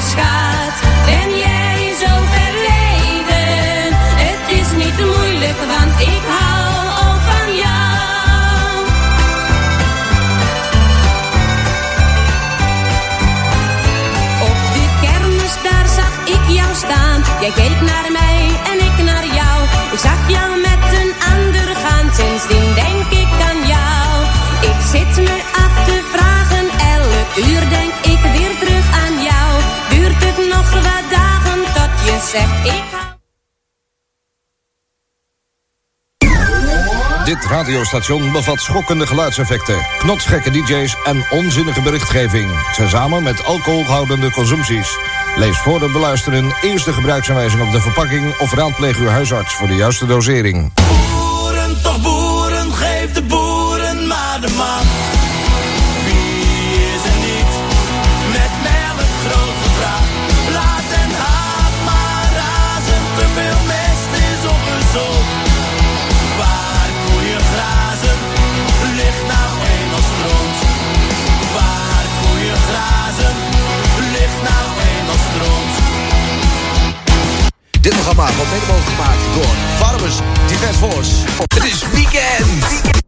schat. Ben jij zo verleden? Het is niet moeilijk, want ik hou ook van jou. Op de kermis, daar zag ik jou staan. Jij zegt ik. Dit radiostation bevat schokkende geluidseffecten, knotsgekke dj's en onzinnige berichtgeving. Tezamen met alcoholhoudende consumpties. Lees voor het beluisteren eerst de gebruiksaanwijzing op de verpakking... of raadpleeg uw huisarts voor de juiste dosering. Dit programma wordt mede mogelijk gemaakt door Farmers Defence Force. Het is weekend!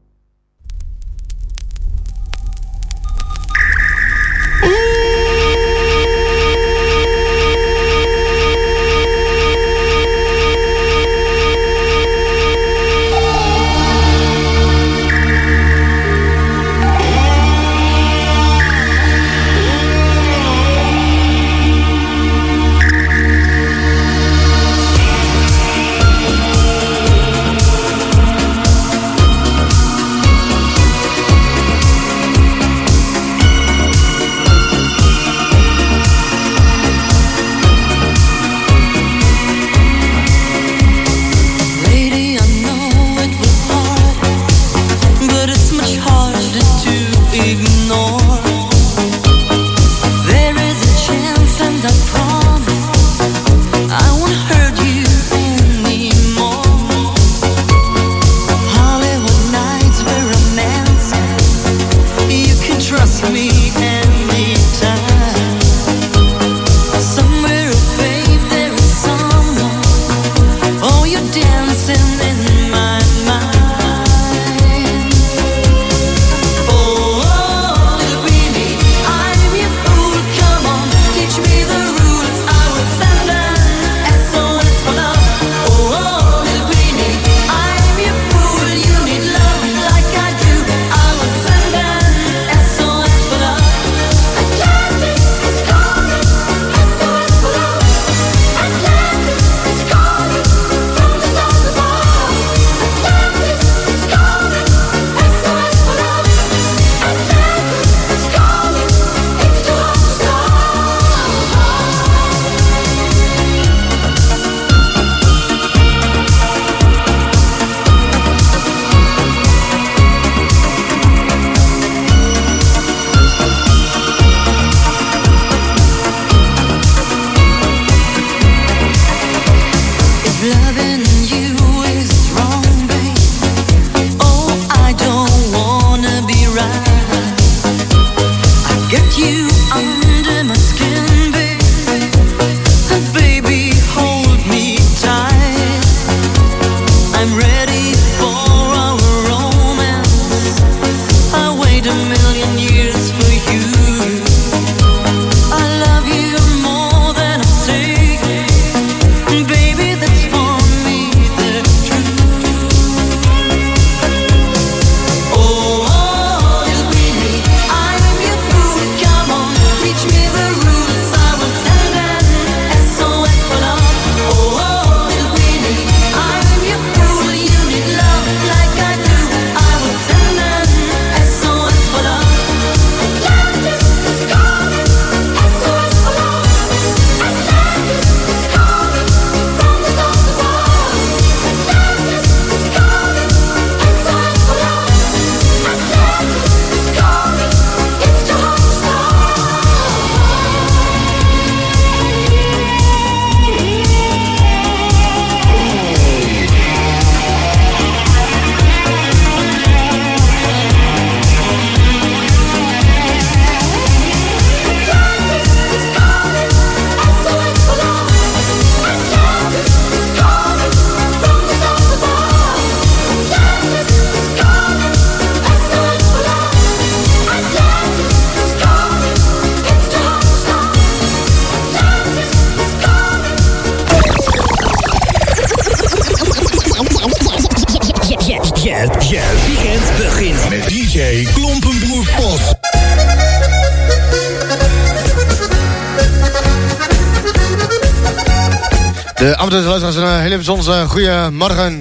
Hele bijzondere goede morgen.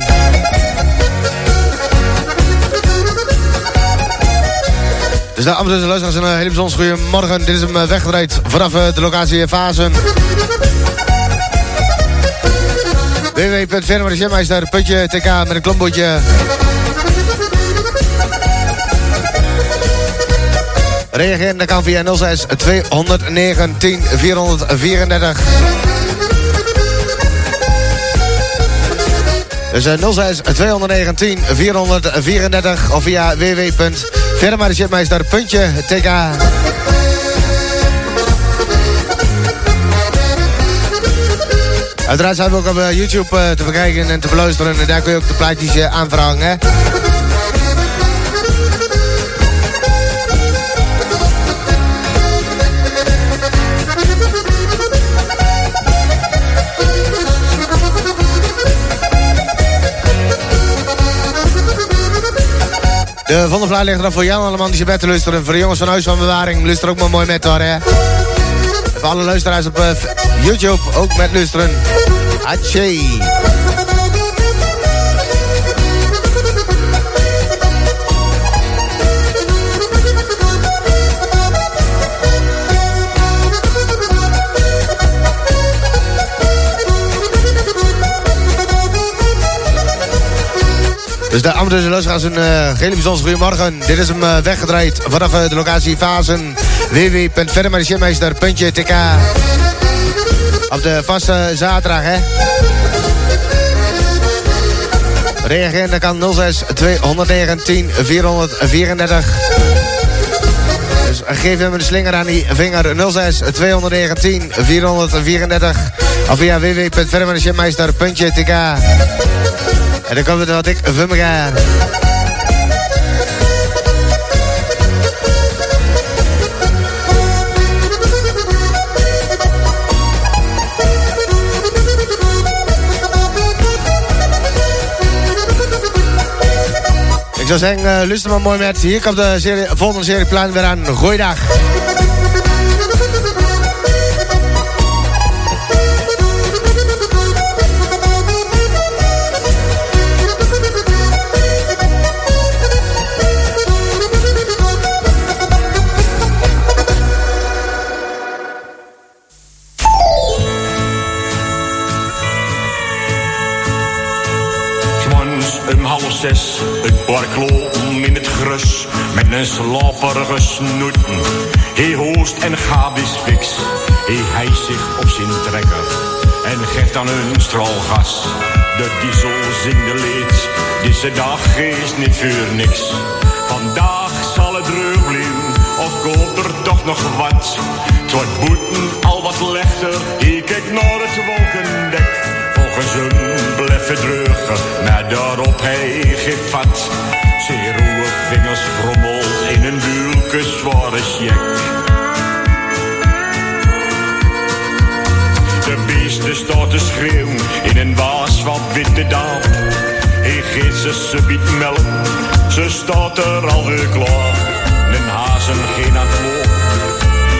Dus de ambtenaren luisteraars, een hele bijzondere goede morgen. Dit is hem weggedraaid vanaf de locatie Fazen. www.vermarisjemeister.tk met een klombootje. Reageren dat kan via 06 219 434. Dus 06 219 434 of via www.vermarisjemeister.tk. Uiteraard zijn we ook op eh, YouTube eh, te bekijken en te beluisteren. En daar kun je ook de plaatjes eh, aanvragen. De Van ligt er voor Jan allemaal die je bed te luisteren. Voor de jongens van Huis van Bewaring, luister ook maar mooi met hoor, hè. Voor alle luisteraars op YouTube ook met luisteren. Hatsé. Dus de Amateurs luisteraars een uh, hele bijzondere goedemorgen. Dit is hem uh, weggedraaid vanaf uh, de locatie Fazen. www.verdermarichemeister.tk Op de vaste zaterdag, hè. Reageren, kan 06 219 434. Dus geef hem een slinger aan die vinger 06 219 434. Of via www.verdermarichemeister.tk en dan komen we wat ik van elkaar. Ik zou zeggen, uh, luister maar mooi met. Hier komt de serie, volgende serie plan weer aan. Goeiedag. Zes, het barkloom in het grus, met een slaperige snoeten. Hij hoost en is fix, hij hijst zich op zijn trekker en geeft dan een straalgas. De diesel de lied, deze dag is niet voor niks. Vandaag zal het blijven, of komt er toch nog wat? Het boeten al wat lichter, ik kijk naar het wolkendek. Volgens hem bleef dreugen, maar daarop hij gevat. Zijn roe vingers frommelt in een bulke zware sjek. De beesten staat te schreeuwen in een waas van witte daad. Hij geeft ze subiet melk, ze staat er alweer klaar. Een hazen geen aan het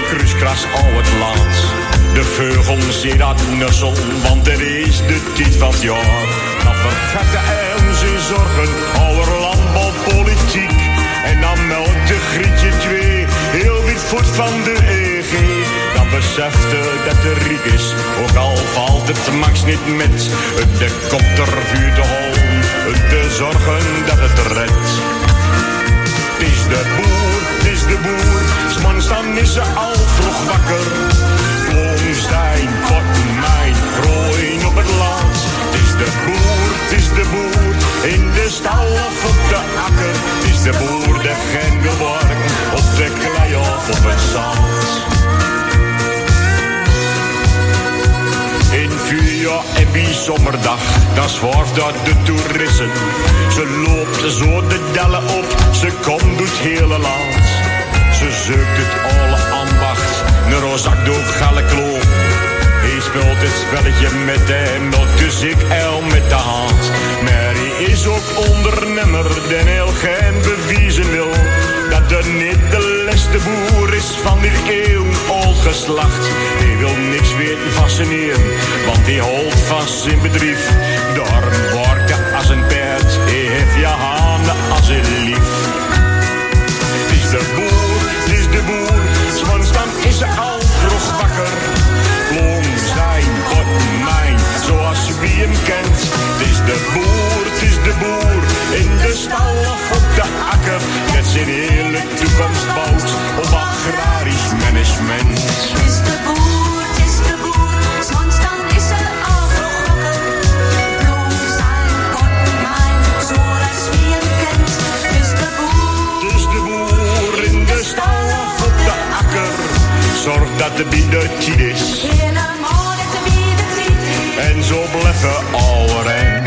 kruiskras al het laat. De vogel ziet dat nussel, want er is de tijd van het jaar. Dan vergat de elm zijn zorgen over landbouwpolitiek. En dan melkt de Grietje twee heel wit voet van de EG. Dan besefte dat de riek is, ook al valt het max niet met. De kopter vuurt de hol, te zorgen dat het redt. Het is de boer, het is de boer, s'mans dan is ze al vroeg wakker. Potten, mijn, rooien op het land. Het is de boer, het is de boer, in de stal of op de akker. Het is de boer, de werken, op de klei of op het zand. In vuurjaar en bijzomerdag, dan dat de toeristen. Ze loopt zo de dellen op, ze komt door het hele land. Ze zoekt het alle ambacht, een rozak door. Hij speelt het spelletje met de hemel, dus ik el met de hand. Mary is ook ondernemer, den heel geen bewijzen wil. Dat de niet de leste boer is van dit eeuwenoud geslacht. Hij wil niks weer fascineren, want die houdt vast in bedrijf. Daarom wordt als een paard, hij heeft je handen als een lief. Het is de boer, het is de boer, want dan is ze al vroeg wakker. Het is de boer, het is de boer, in de stal of op de akker. Met zijn hele toekomst op agrarisch management. Het is de boer, het is de boer, soms dan is er al vergokken. Zijn, mijn, zoals wie hem kent. Het is de boer, het is de boer, in de stal of op de akker. Zorg dat de tien is. En zo bleffen overeind.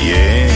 Yeah.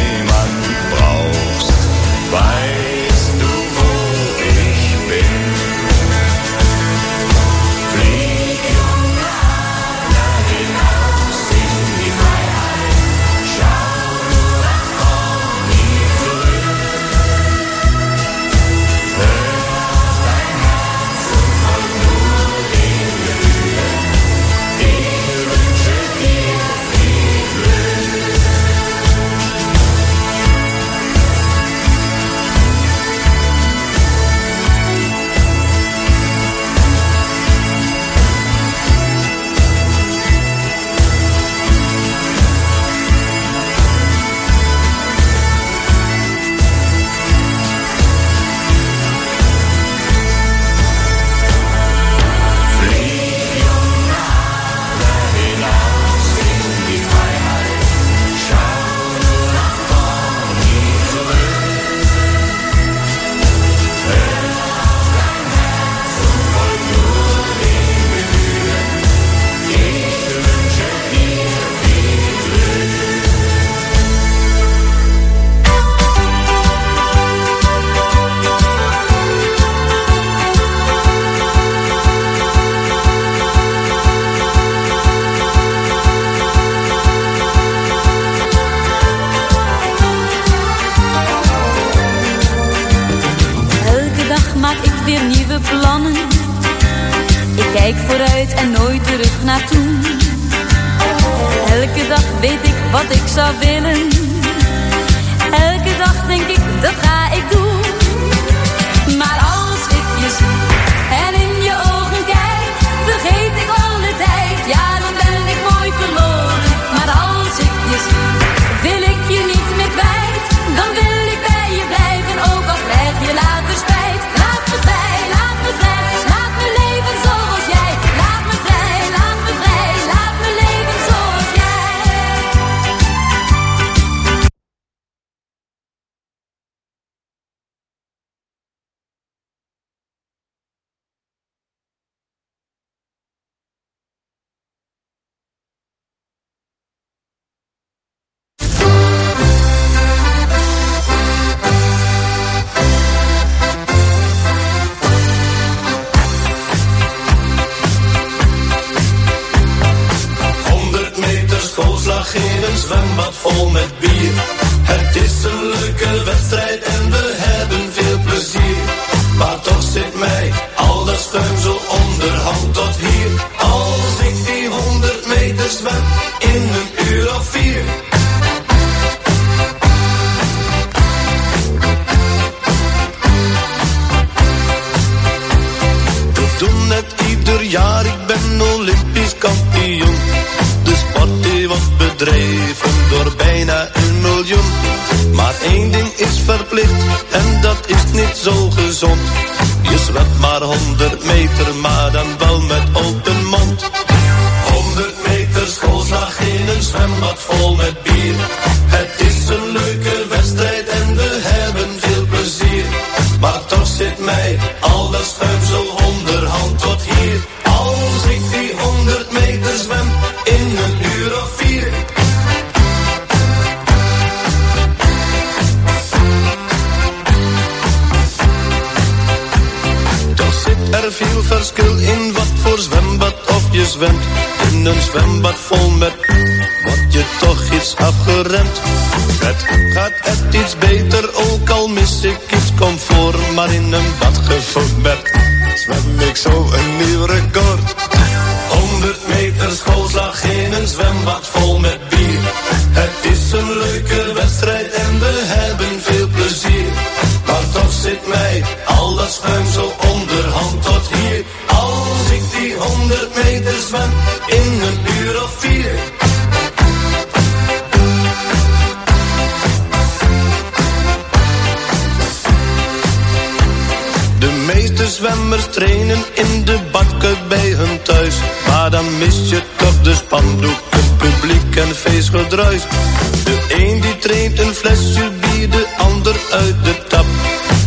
De een die traint een flesje bier, de ander uit de tap.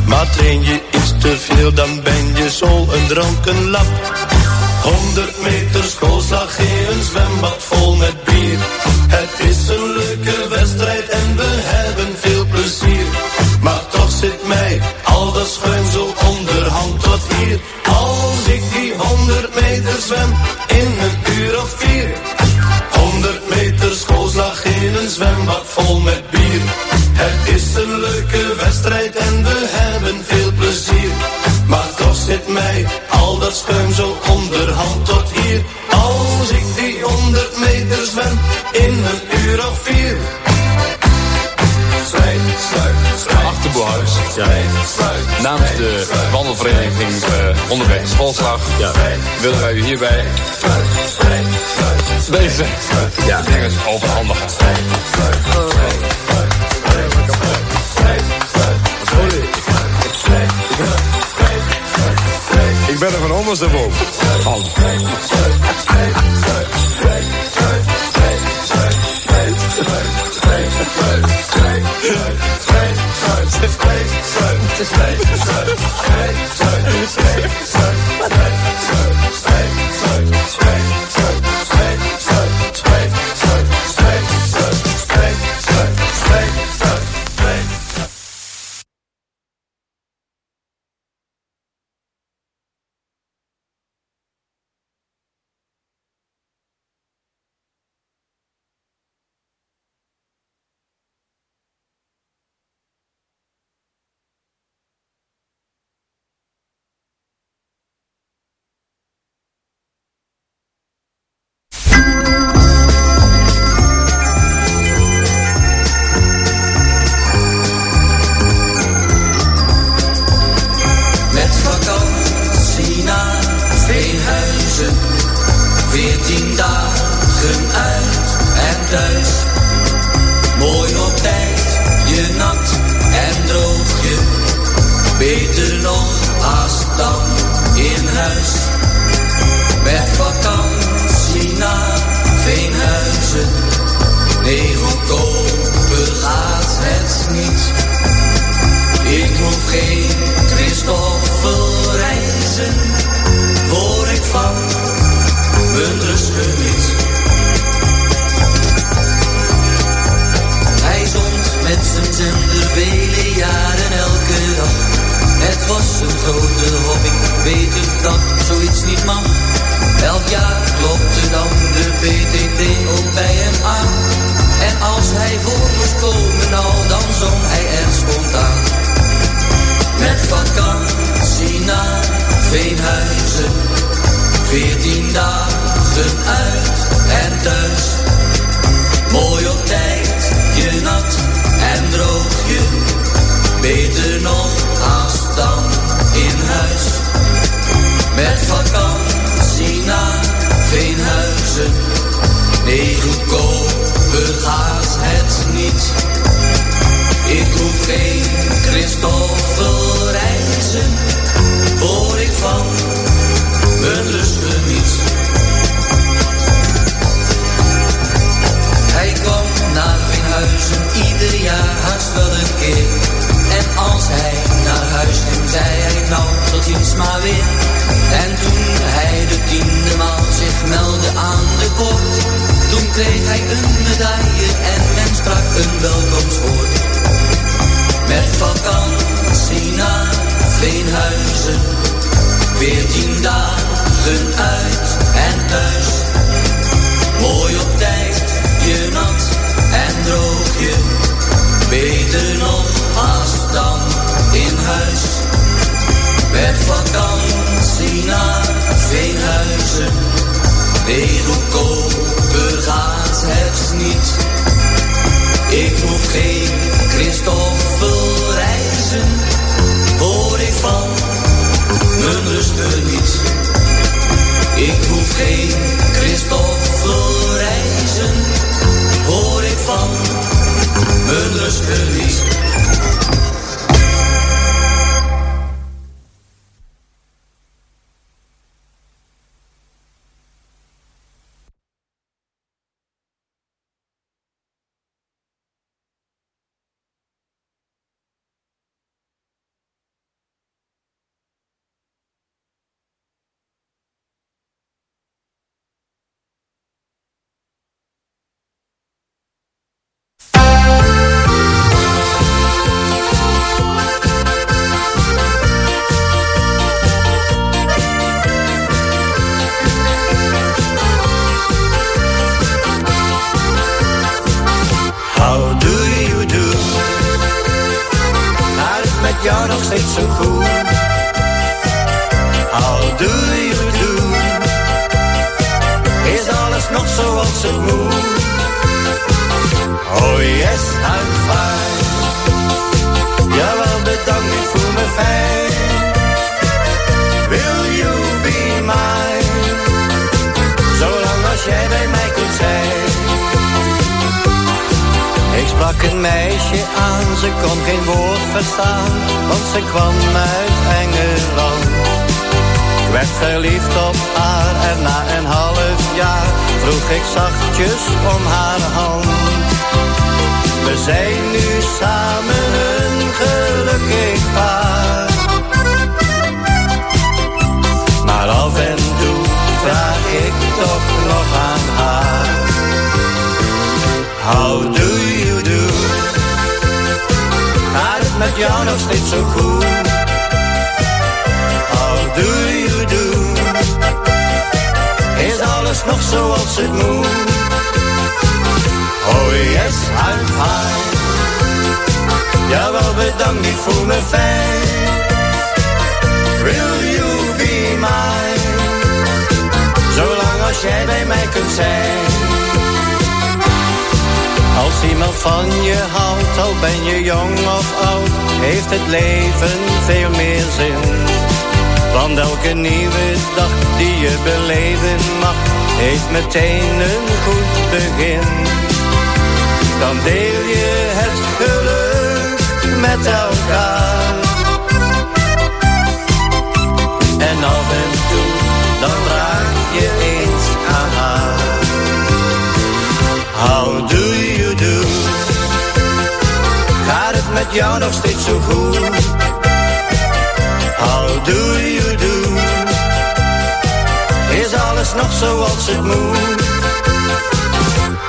Maar train je iets te veel, dan ben je zo een dronken lap. 100 meter schoolslag in een zwembad vol met bier. willen wij u hierbij deze ja. dingen overhandigen. Ik ben er van anders dan boven.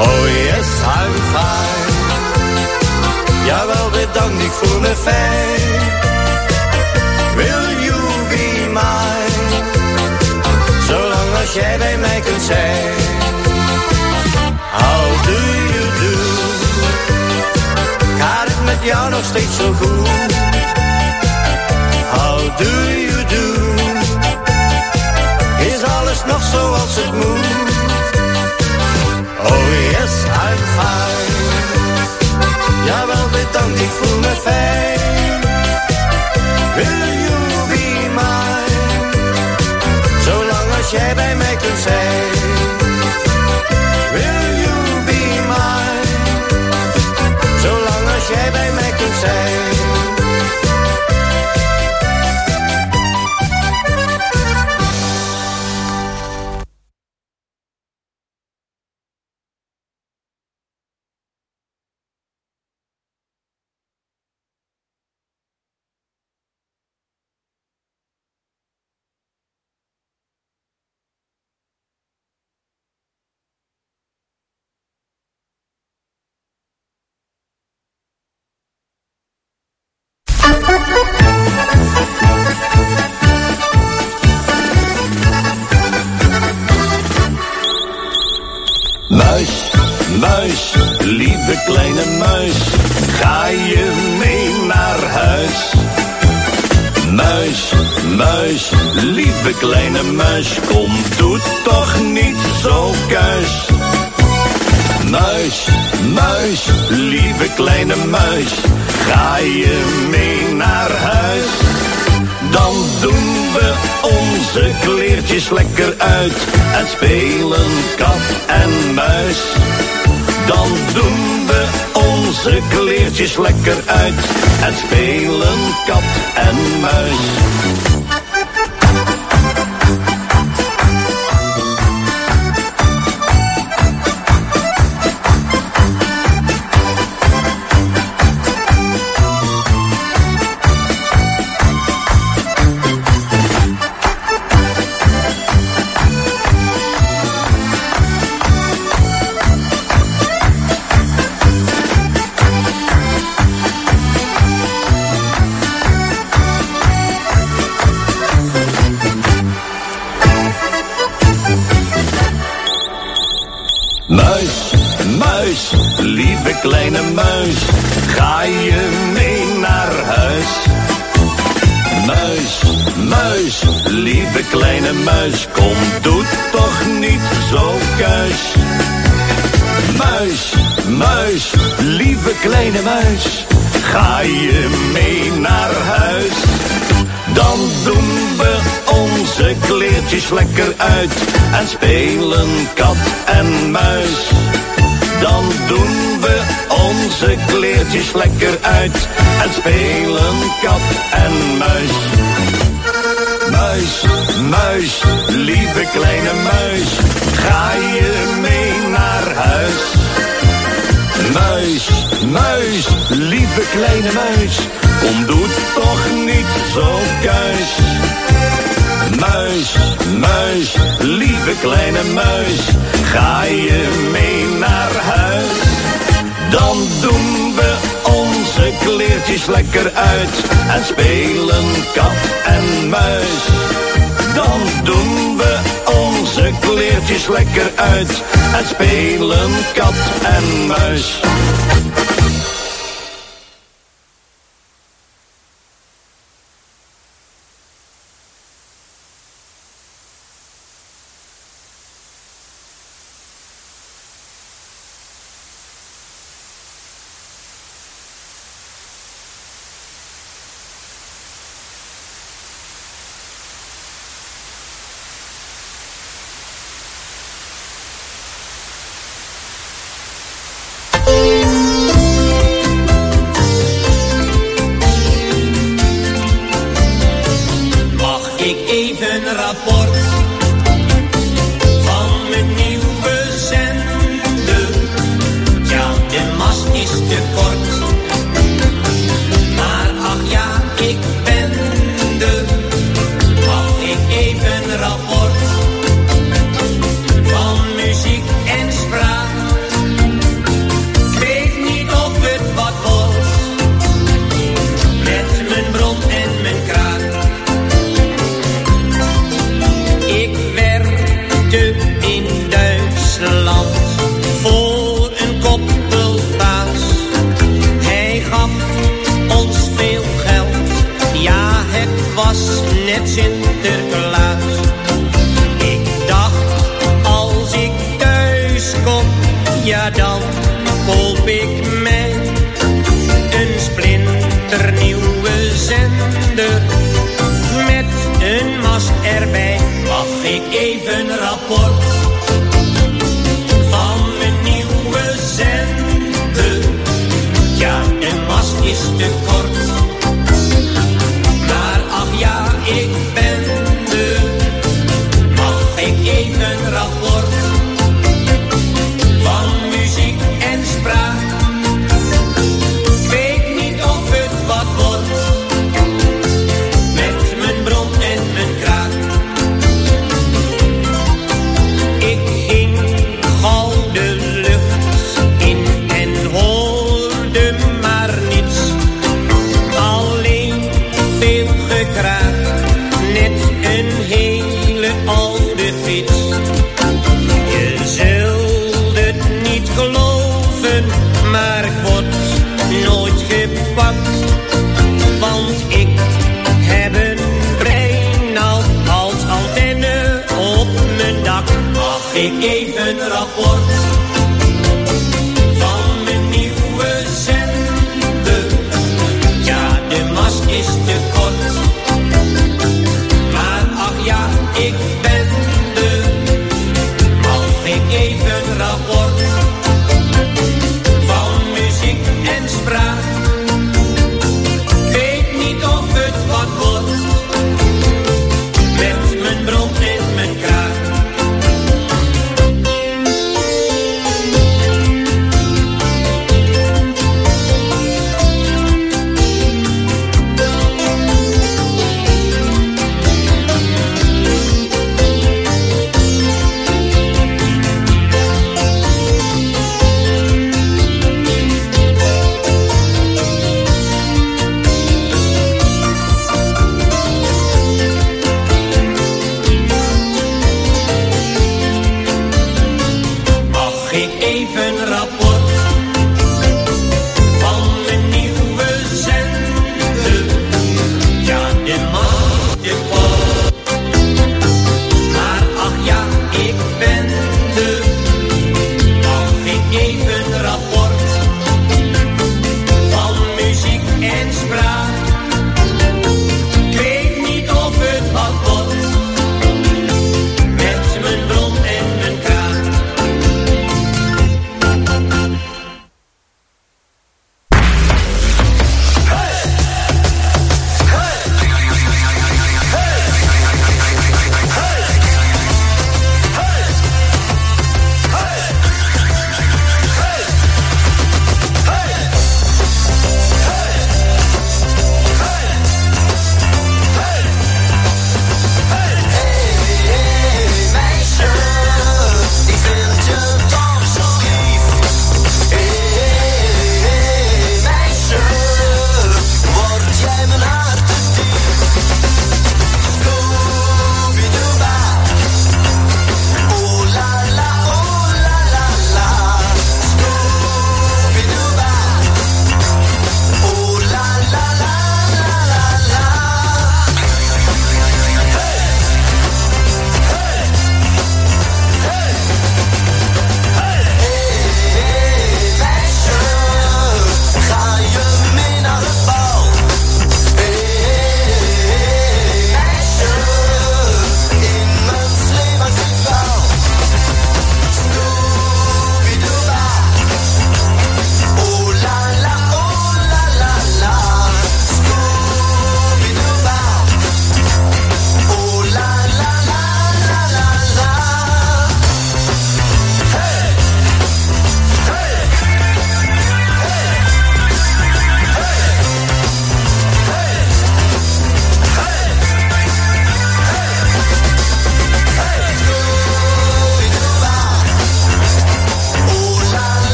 Oh yes, I'm fine. Jawel, bedankt, ik voel me fijn. Will you be mine? Zolang als jij bij mij kunt zijn. How do you do? Gaat het met jou nog steeds zo goed? How do you do? Is alles nog zoals het moet? Oh yes, I'm fine. Jawel, bedankt, ik voel me fijn. Will you be mine? Zolang als jij bij mij kunt zijn. Will you be mine? Zolang als jij bij mij kunt zijn. Kleine muis, ga je mee naar huis? Dan doen we onze kleertjes lekker uit en spelen kat en muis. Dan doen we onze kleertjes lekker uit en spelen kat en muis. Muis, kom, doe toch niet zo kuis. Muis, muis, lieve kleine muis, ga je mee naar huis? Dan doen we onze kleertjes lekker uit en spelen kat en muis. Dan doen we onze kleertjes lekker uit en spelen kat en muis. Muis, muis, lieve kleine muis, ga je mee naar huis? Muis, muis, lieve kleine muis, kom doe toch niet zo kuis. Muis, muis, lieve kleine muis, ga je mee naar huis? Dan doen we kleertjes lekker uit en spelen kat en muis. Dan doen we onze kleertjes lekker uit en spelen kat en muis.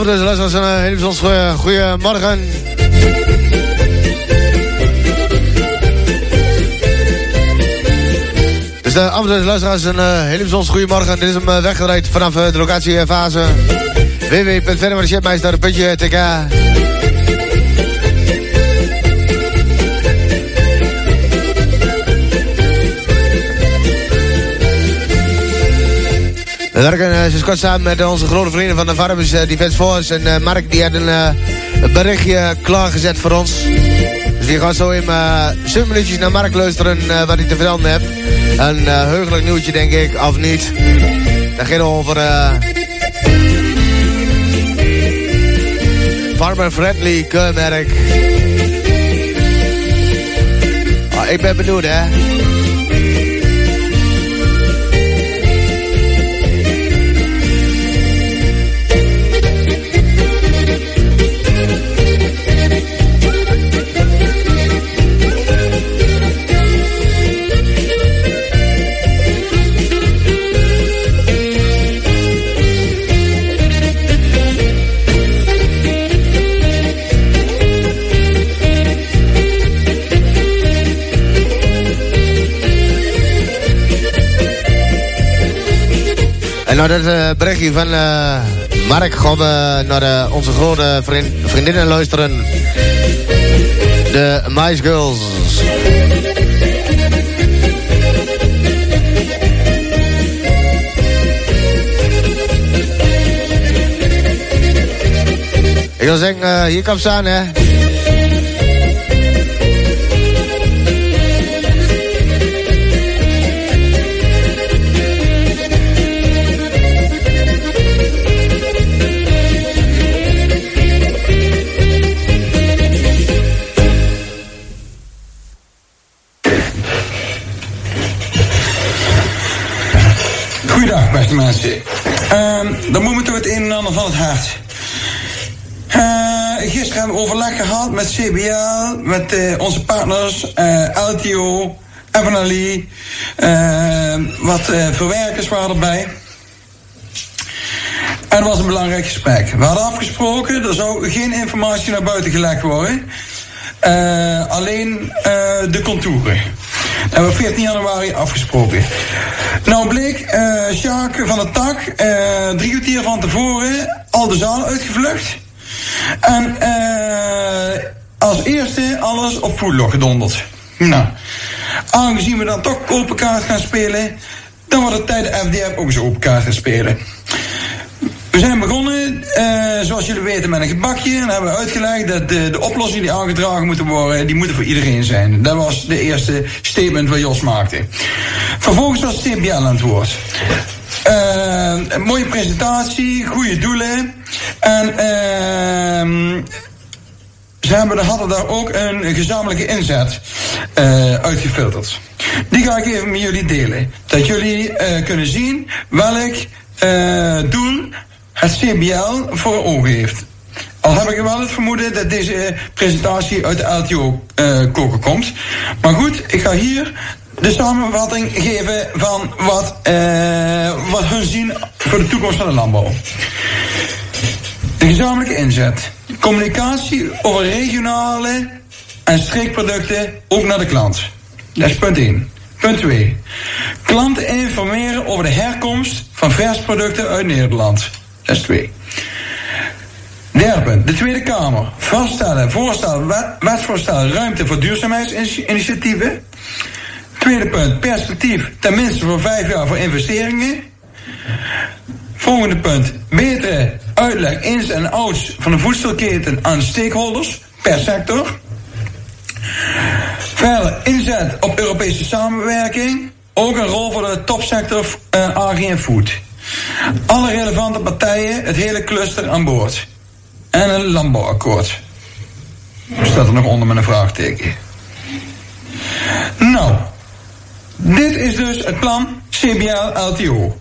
De andere luisteraars, een hele bijzonder goeiemorgen. Dus de andere luisteraars, een uh, hele bijzonder goeiemorgen. Dit is hem uh, vanaf uh, de locatiefase www.verdermarcheermeister.tk We werken uh, sinds kort samen met onze grote vrienden van de Farmers uh, Defense Force. En Mark die had een, berichtje klaargezet voor ons. Dus we gaan zo in 7 minuutjes naar Mark luisteren wat hij te vertellen heeft. Een heugelijk nieuwtje denk ik, of niet. Dat gaat over... Farmer Friendly keurmerk. Oh, ik ben benieuwd hè. Nou dat uh, berichtje van uh, Mark gaan naar uh, onze grote vriend, vriendinnen luisteren. De Mice Girls. Ik wil zeggen, hier komt ze aan hè. Mensen. Uh, dan moet me toch het een en ander van het hart. Uh, gisteren hebben we overleg gehad met CBL, met uh, onze partners, uh, LTO, FNLI, wat verwerkers waren erbij. En het was een belangrijk gesprek. We hadden afgesproken, er zou geen informatie naar buiten gelegd worden. alleen de contouren. Dat hebben we 14 januari afgesproken. Nou bleek uh, Sjaak van de Tak uh, drie kwartier van tevoren al de zaal uitgevlucht. En uh, als eerste alles op voetlog gedonderd. Nou, aangezien we dan toch open kaart gaan spelen, dan wordt het tijd de FDF ook eens open kaart gaan spelen. We zijn begonnen, uh, zoals jullie weten, met een gebakje. En hebben we uitgelegd dat de, de oplossingen die aangedragen moeten worden, die moeten voor iedereen zijn. Dat was de eerste statement wat Jos maakte. Vervolgens was TBL aan het woord. Uh, een mooie presentatie, goede doelen. En uh, ze hebben, hadden daar ook een gezamenlijke inzet uh, uitgefilterd. Die ga ik even met jullie delen. Dat jullie kunnen zien welk doel het CBL voor ogen heeft. Al heb ik wel het vermoeden dat deze presentatie uit de LTO uh, koken komt. Maar goed, ik ga hier de samenvatting geven van wat, uh, wat hun zien voor de toekomst van de landbouw. De gezamenlijke inzet. Communicatie over regionale en streekproducten ook naar de klant. Dat is punt 1. Punt 2. Klanten informeren over de herkomst van versproducten uit Nederland. Dat is 2. Derde punt. De Tweede Kamer. Vaststellen, voorstellen, wetsvoorstel, ruimte voor duurzaamheidsinitiatieven. Tweede punt. Perspectief tenminste voor vijf jaar voor investeringen. Volgende punt. Betere uitleg ins en outs van de voedselketen aan stakeholders per sector. Verder inzet op Europese samenwerking. Ook een rol voor de topsector uh, agri en food. Alle relevante partijen, het hele cluster aan boord. En een landbouwakkoord. Staat er nog onder met een vraagteken. Nou, dit is dus het plan CBL-LTO.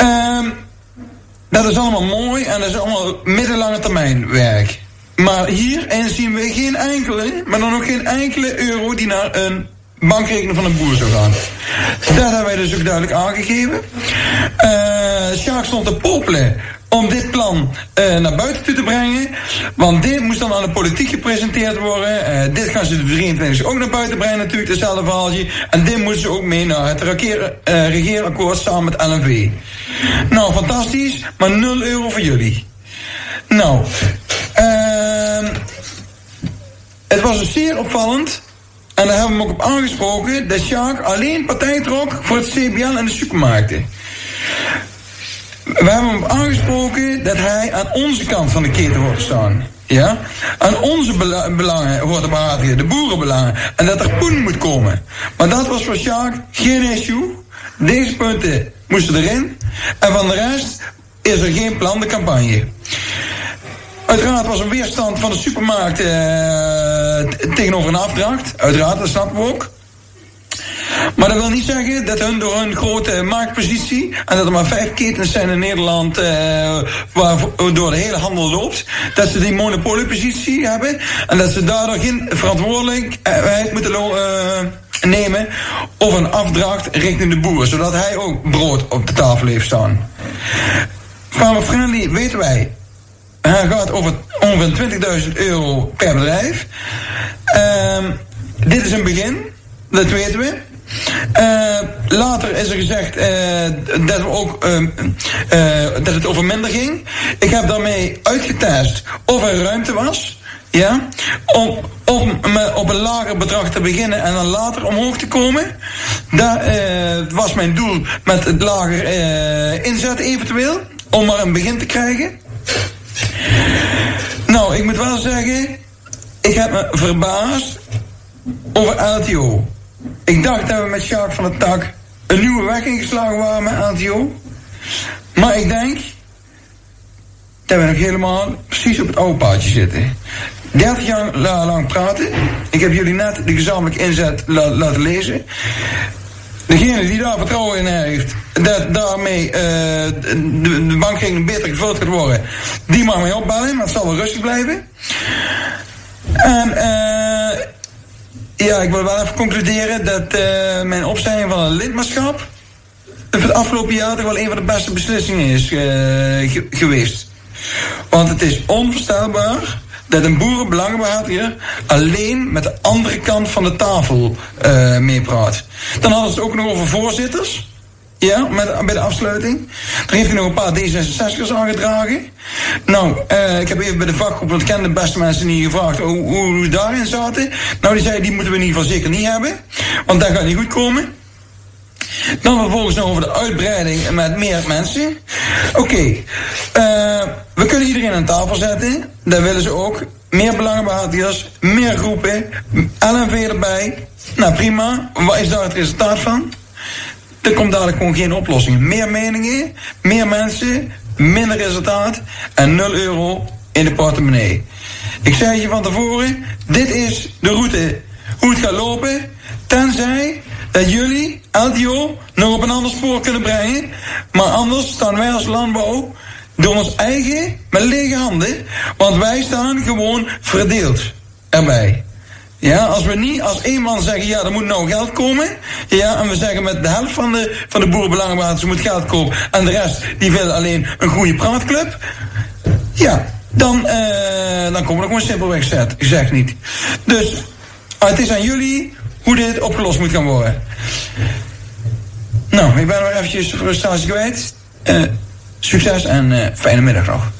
Um, dat is allemaal mooi en dat is allemaal middellange termijn werk. Maar hierin zien we geen enkele, maar dan ook geen enkele euro die naar een bankrekening van een boer zou gaan. Dat hebben wij dus ook duidelijk aangegeven. Uh, Sjaak stond te popelen om dit plan uh, naar buiten te brengen. Want dit moest dan aan de politiek gepresenteerd worden. Uh, dit gaan ze de 23 ook naar buiten brengen natuurlijk, hetzelfde verhaaltje. En dit moeten ze ook mee naar het regeer, regeerakkoord samen met LNV. Nou, fantastisch, maar 0 euro voor jullie. Nou, uh, het was dus zeer opvallend. En daar hebben we hem ook op aangesproken. Dat Sjaak alleen partij trok voor het CBN en de supermarkten. We hebben hem aangesproken dat hij aan onze kant van de keten te staan. Ja? Aan onze belangen hoort te de boerenbelangen. En dat er poen moet komen. Maar dat was voor Sjaak geen issue. Deze punten moesten erin. En van de rest is er geen plan de campagne. Uiteraard was er weerstand van de supermarkt eh, tegenover een afdracht. Uiteraard, dat snappen we ook. Maar dat wil niet zeggen dat hun door hun grote marktpositie... en dat er maar vijf ketens zijn in Nederland... Uh, waardoor de hele handel loopt... dat ze die monopoliepositie hebben... en dat ze daardoor geen verantwoordelijkheid moeten uh, nemen... over een afdracht richting de boer... zodat hij ook brood op de tafel heeft staan. Farmer Friendly weten wij... hij gaat over ongeveer 20.000 euro per bedrijf... Uh, dit is een begin, dat weten we. Uh, later is er gezegd uh, dat, we ook, uh, dat het over minder ging. Ik heb daarmee uitgetest of er ruimte was. Ja, om, om op een lager bedrag te beginnen en dan later omhoog te komen. Dat was mijn doel met het lager inzet eventueel. Om maar een begin te krijgen. Nou, ik moet wel zeggen, ik heb me verbaasd over LTO. Ik dacht dat we met Sjaak van de Tak een nieuwe weg ingeslagen waren met LTO. Maar ik denk dat we nog helemaal precies op het oude paadje zitten. 30 jaar lang praten. Ik heb jullie net de gezamenlijke inzet laten lezen. Degene die daar vertrouwen in heeft, dat daarmee uh, de, de bankrekening beter gevuld gaat worden, die mag mij opbellen, maar het zal wel rustig blijven. En uh, ja, ik wil wel even concluderen dat uh, mijn opstelling van een lidmaatschap het afgelopen jaar toch wel een van de beste beslissingen is geweest. Want het is onvoorstelbaar dat een boerenbelangenbehartiger alleen met de andere kant van de tafel uh, meepraat. Dan hadden ze het ook nog over voorzitters. Ja, met, bij de afsluiting. Daar heeft hij nog een paar D66'ers aangedragen. Nou, uh, ik heb even bij de vakgroep, want ik ken de beste mensen niet gevraagd hoe, hoe daarin zaten. Nou, die zei, die moeten we in ieder geval zeker niet hebben. Want dat gaat niet goed komen. Dan vervolgens over de uitbreiding met meer mensen. Oké, uh, we kunnen iedereen aan tafel zetten. Daar willen ze ook. Meer belangenbehartigers, meer groepen, LNV erbij. Nou prima, wat is daar het resultaat van? Er komt dadelijk gewoon geen oplossing. Meer meningen, meer mensen, minder resultaat en 0 euro in de portemonnee. Ik zei je van tevoren, dit is de route hoe het gaat lopen. Tenzij dat jullie LTO nog op een ander spoor kunnen brengen. Maar anders staan wij als landbouw door ons eigen met lege handen. Want wij staan gewoon verdeeld erbij. Ja, als we niet als één man zeggen, ja, er moet nou geld komen. Ja, en we zeggen met de helft van de, van de boerenbelangenbasis moet geld komen. En de rest, die willen alleen een goede praatclub. Ja, dan, uh, dan komen we er gewoon simpelweg zet. Ik zeg niet. Dus, het is aan jullie hoe dit opgelost moet gaan worden. Nou, ik ben nog eventjes frustratie kwijt. Uh, succes en uh, fijne middag nog.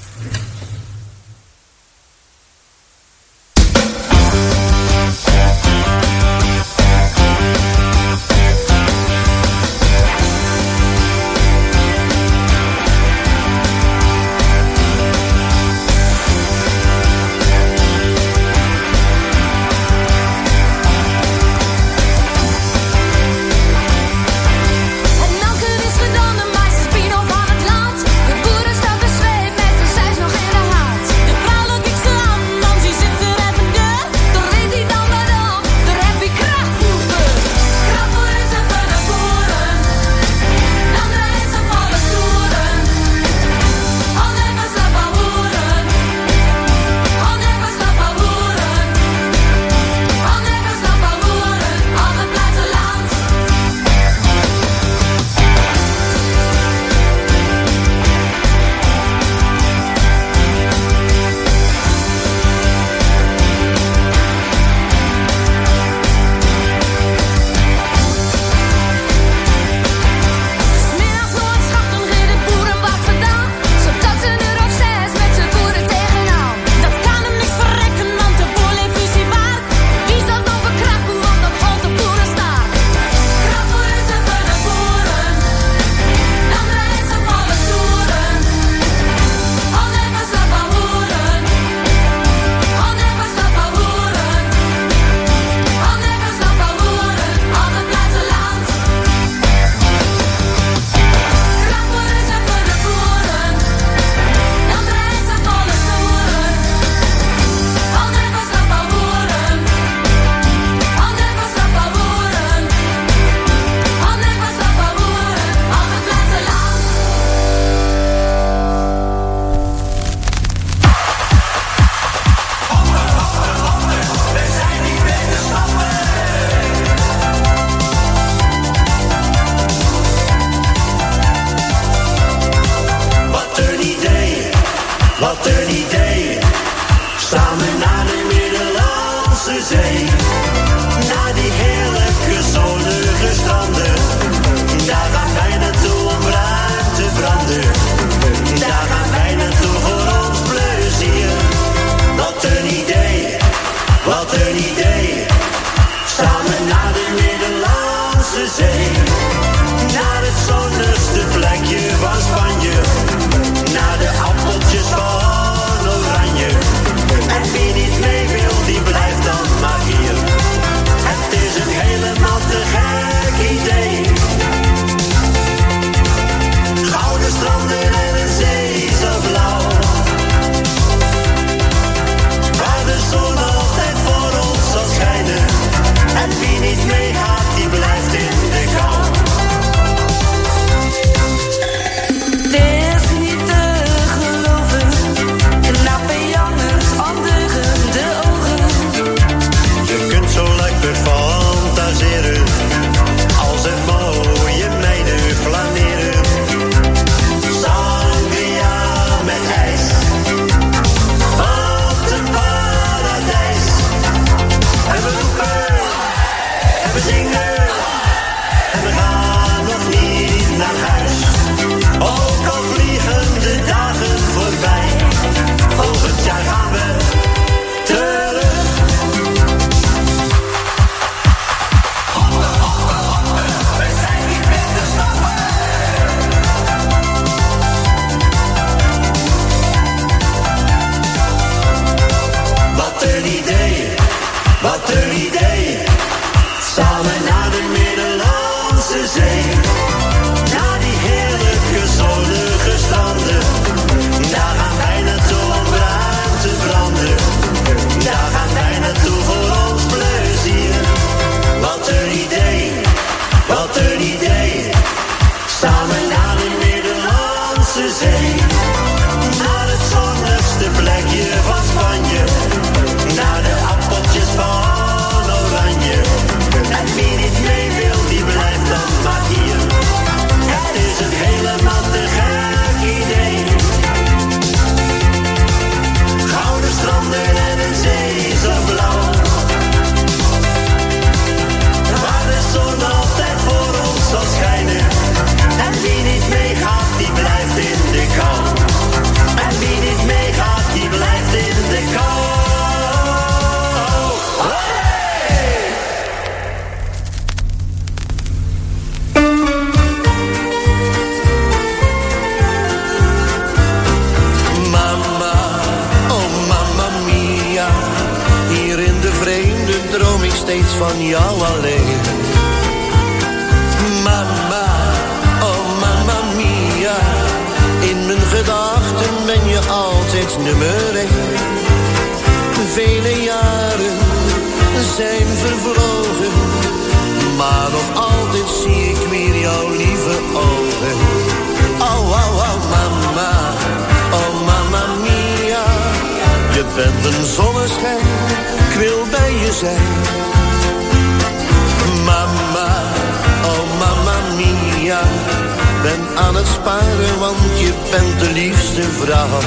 het sparen, want je bent de liefste vrouw.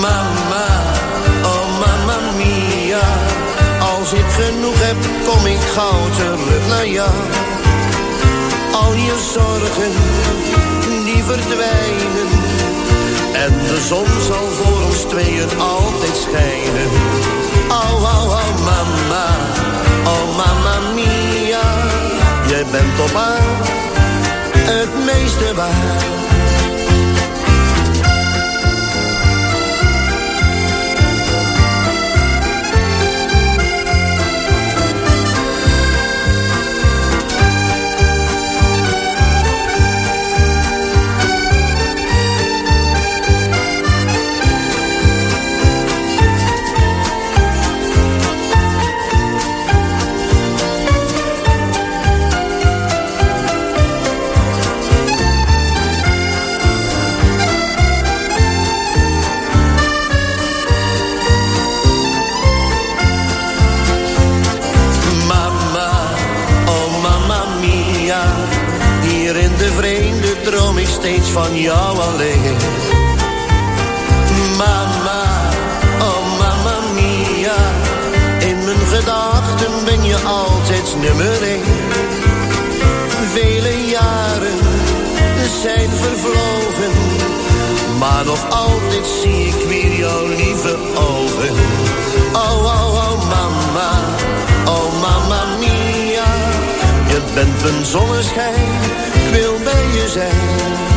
Mama, oh mama mia, als ik genoeg heb, kom ik gauw terug naar jou. Al je zorgen, die verdwijnen. En de zon zal voor ons tweeën altijd schijnen. Oh, oh, oh, mama, oh, mama mia, jij bent op aarde het meeste waar. steeds van jou alleen. Mama, oh mama mia, in mijn gedachten ben je altijd nummer één. Vele jaren zijn vervlogen, maar nog altijd zie ik weer jouw lieve ogen. Oh, oh, oh mama, oh mama mia, je bent een zonneschijn, ik wil bij je zijn.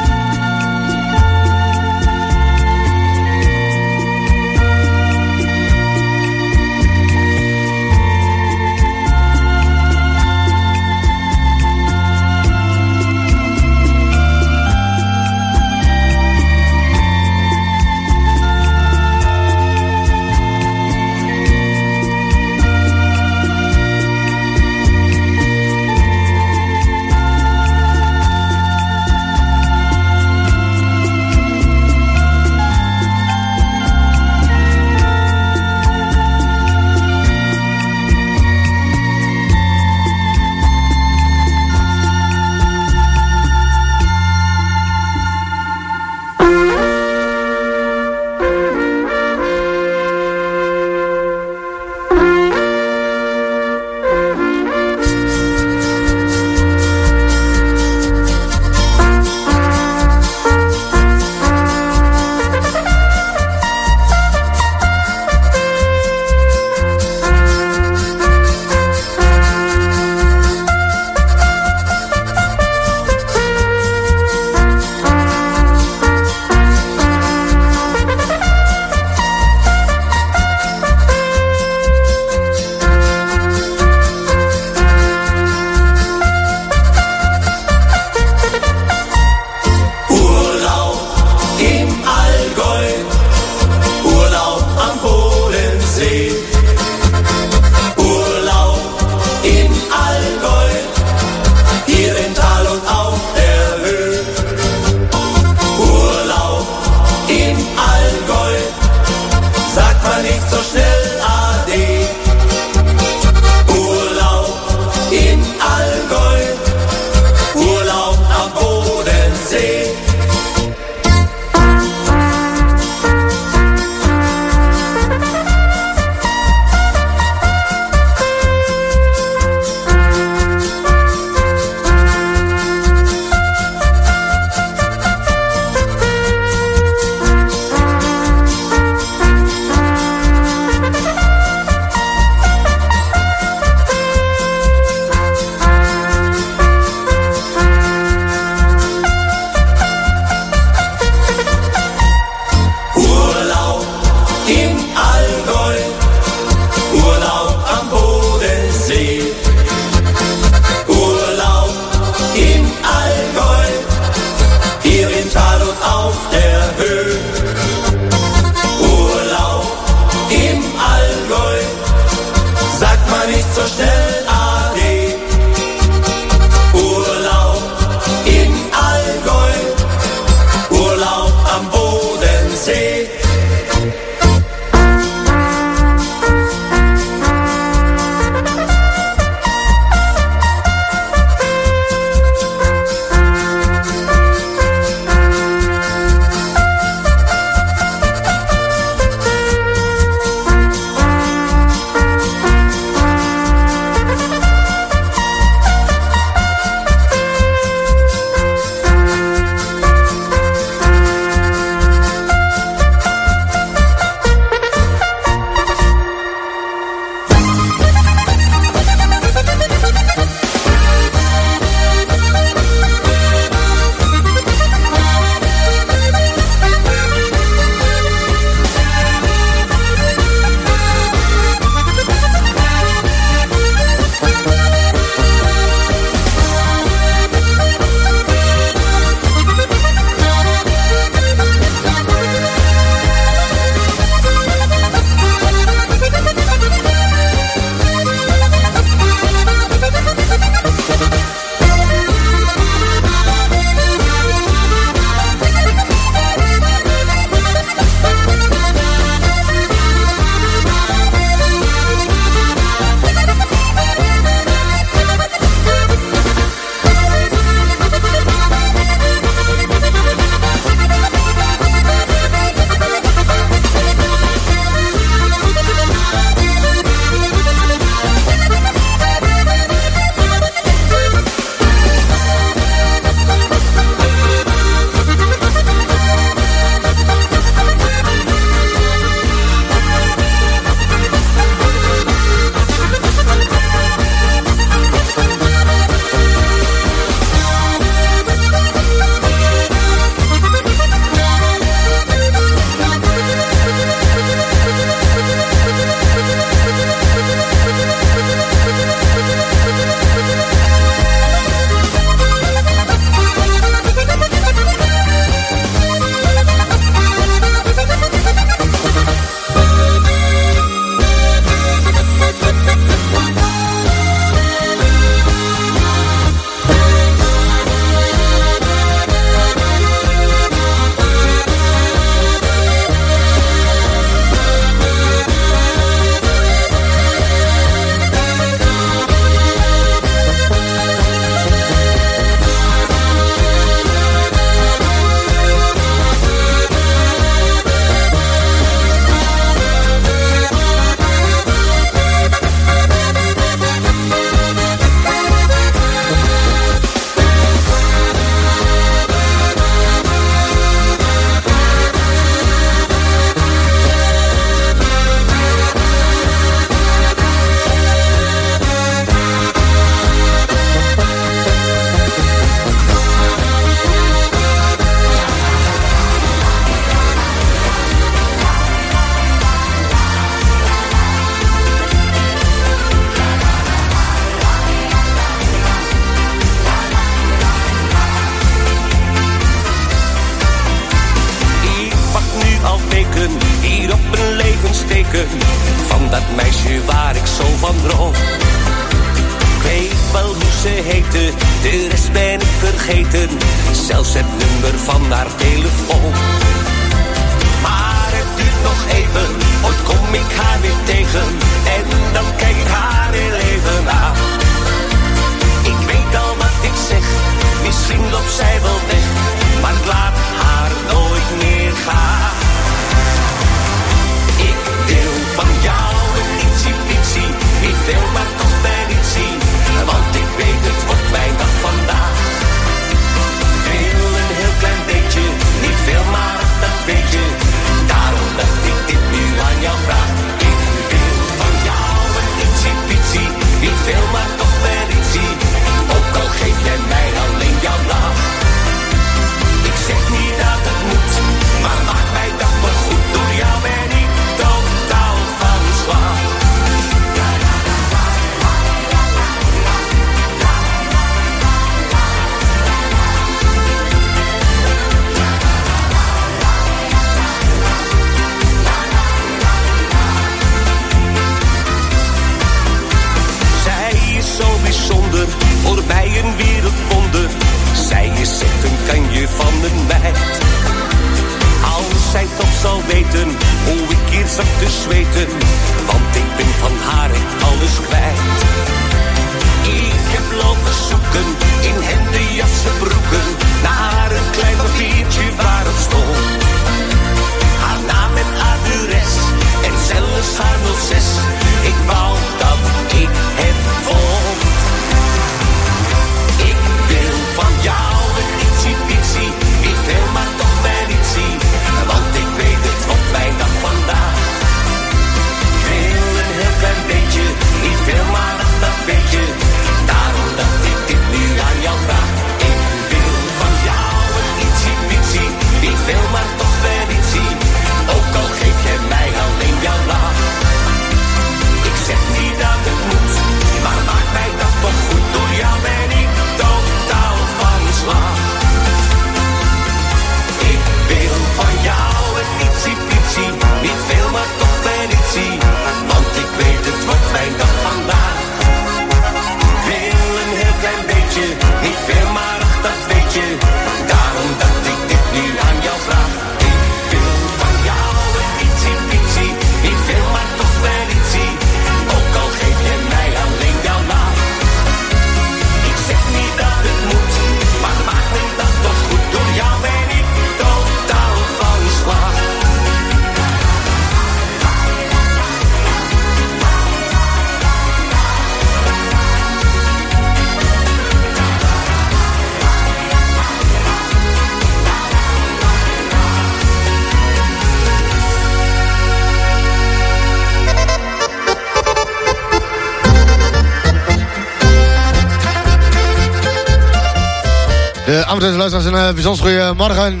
Amateurs luisteraars een uh, bijzonder goede morgen.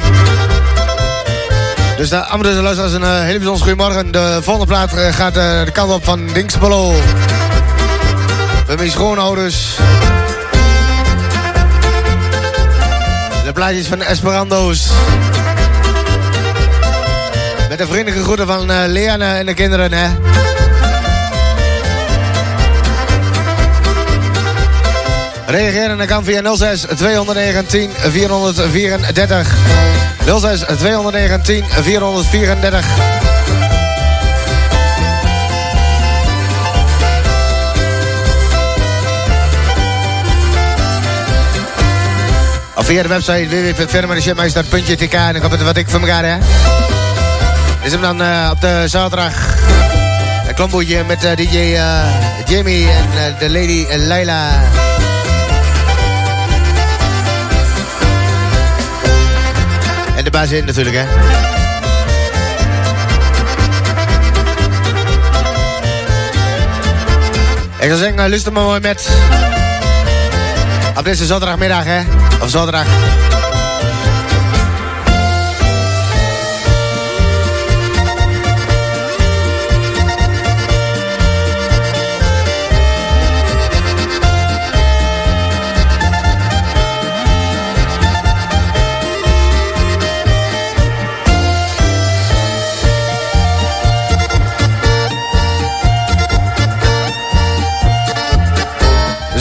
Dus de Amateurs luisteraars een hele bijzonder goede morgen. De volgende plaat eh, gaat eh, de kant op van Dinkspolo. Voor mijn schoonouders. De plaatjes van Esperando's. Met de vriendelijke groeten van eh Leanne en de kinderen, hè. Reageren dan kan via 06 219 434. 06 219 434. Of via de website www.firmachipmeister.tk en dan komt het wat ik voor elkaar, hè. Is hem dan eh, op de zaterdag. Een klomboetje met eh, DJ eh, Jamie en de lady eh, Baas in natuurlijk, hè. Ik zou zeggen, luister maar mooi met. Op deze zaterdagmiddag, hè. Of zaterdag.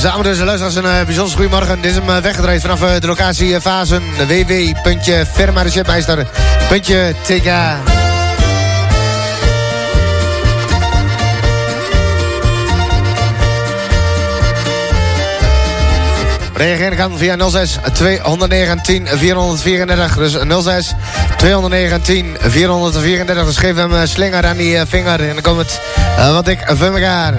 Samen dus luisteraars een uh, bijzonder goedemorgen. Dit is hem uh, weggedraaid vanaf uh, de locatie Vazen. www.firmadeschipmeister.tk Reageren kan via 06 219 434. Dus 06 219 434. Dus geef hem slinger aan die vinger. En dan komt het wat ik voor elkaar.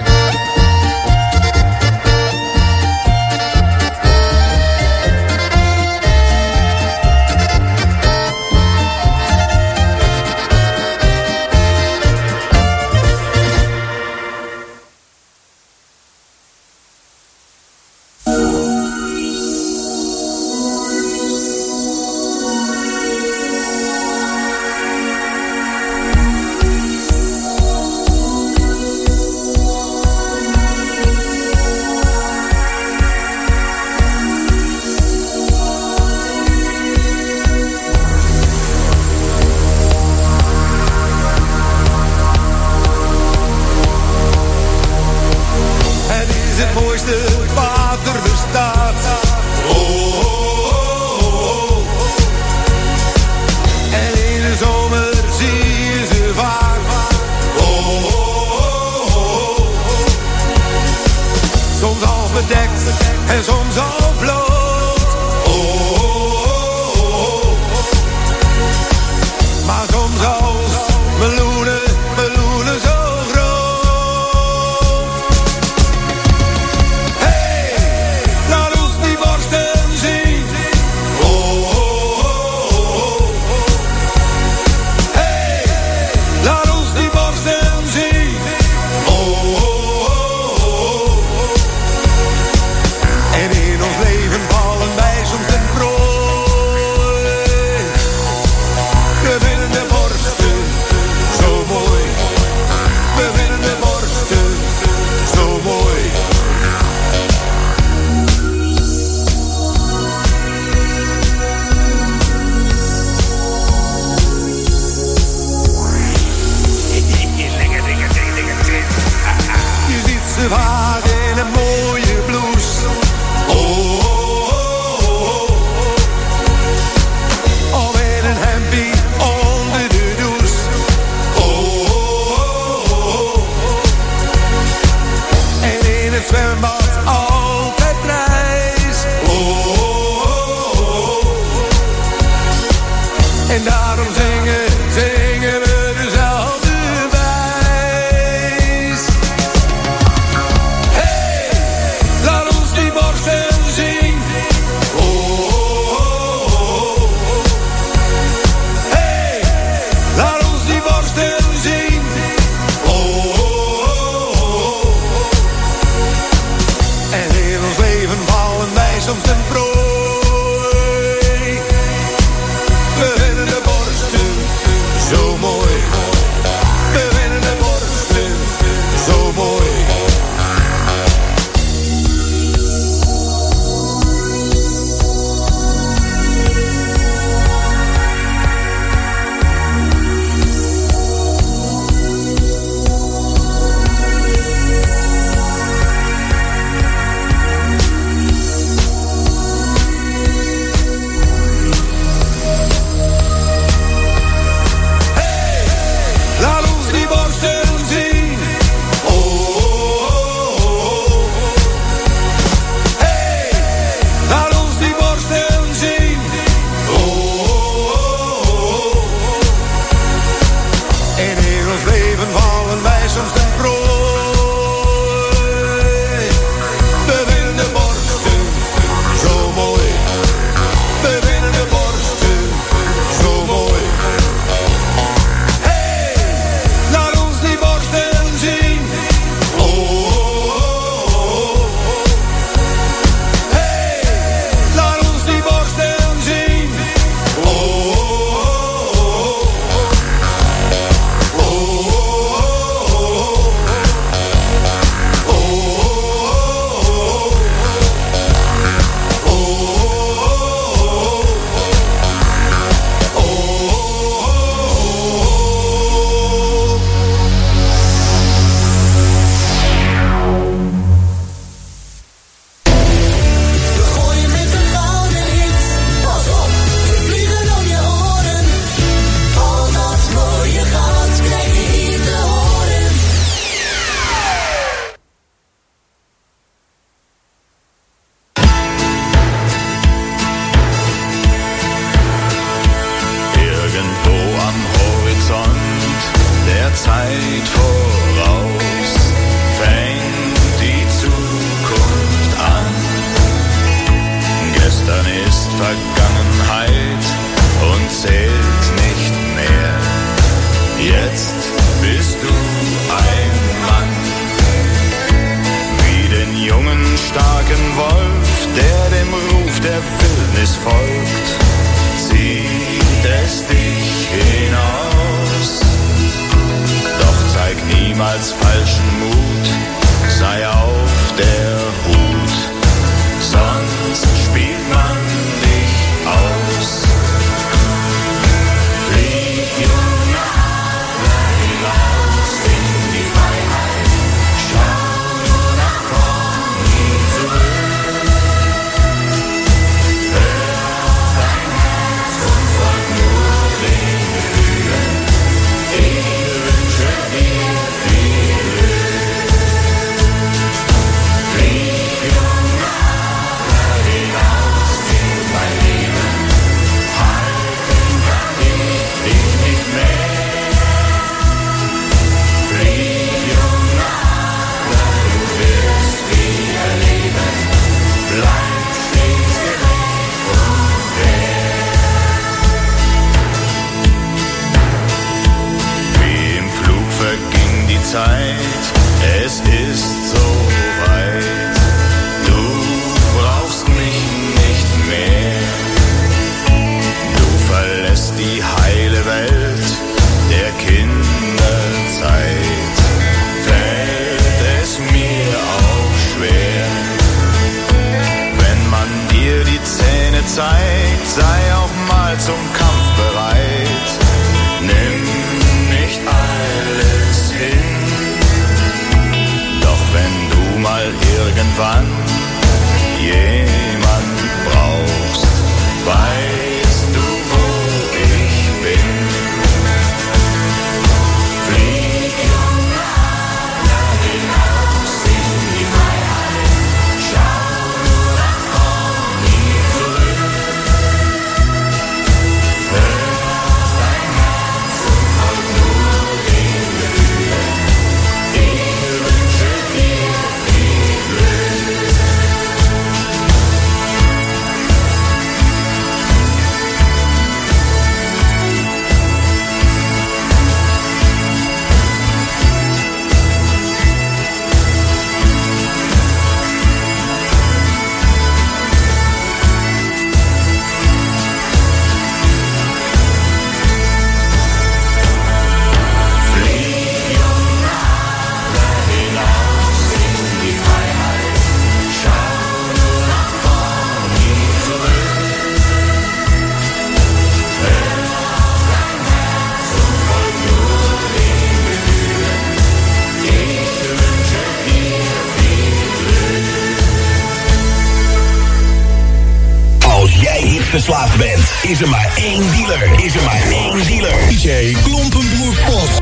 bent, is er maar één dealer. Is er maar één dealer. DJ Klompenbroer Post.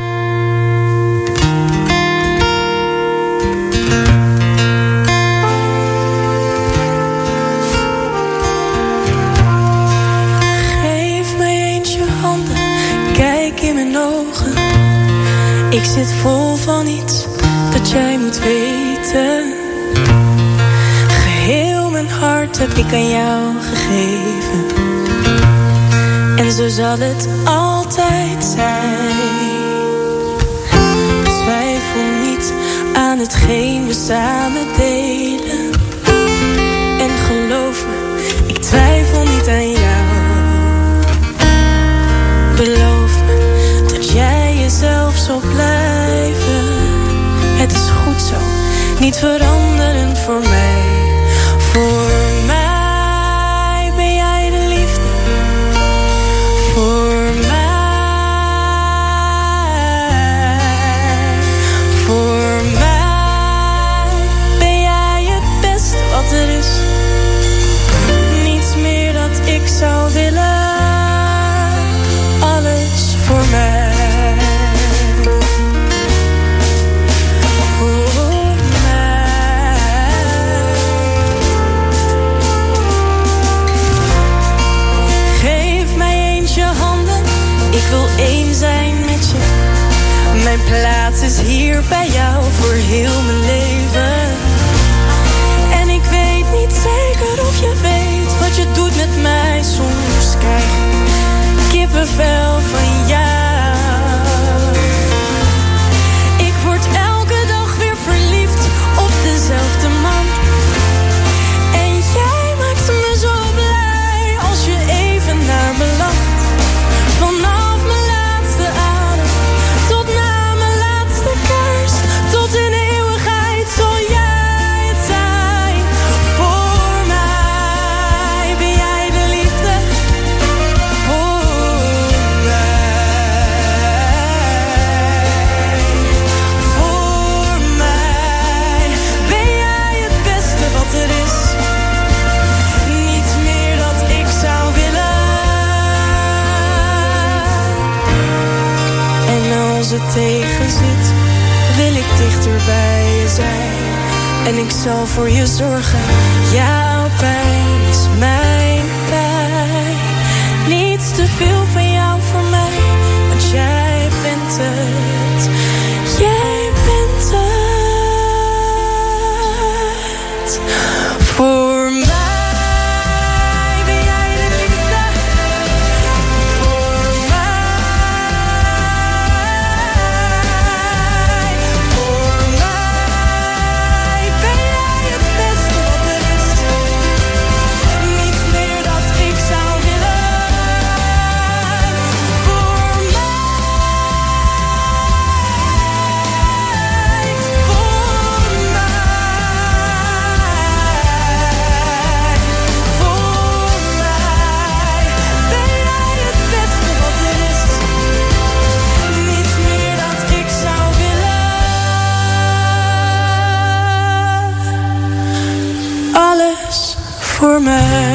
Geef mij eens je handen, kijk in mijn ogen. Ik zit vol van iets dat jij moet weten. Geheel mijn hart heb ik aan jou gegeven zo zal het altijd zijn. Twijfel niet aan hetgeen we samen delen. En geloof me, ik twijfel niet aan jou. Beloof me dat jij jezelf zal blijven. Het is goed zo, niet veranderen voor mij. bij jou voor heel mijn leven. En ik weet niet zeker of je weet wat je doet met mij. Soms kijk ik kippenvel van en ik zal voor je zorgen. Jouw pijn. voor.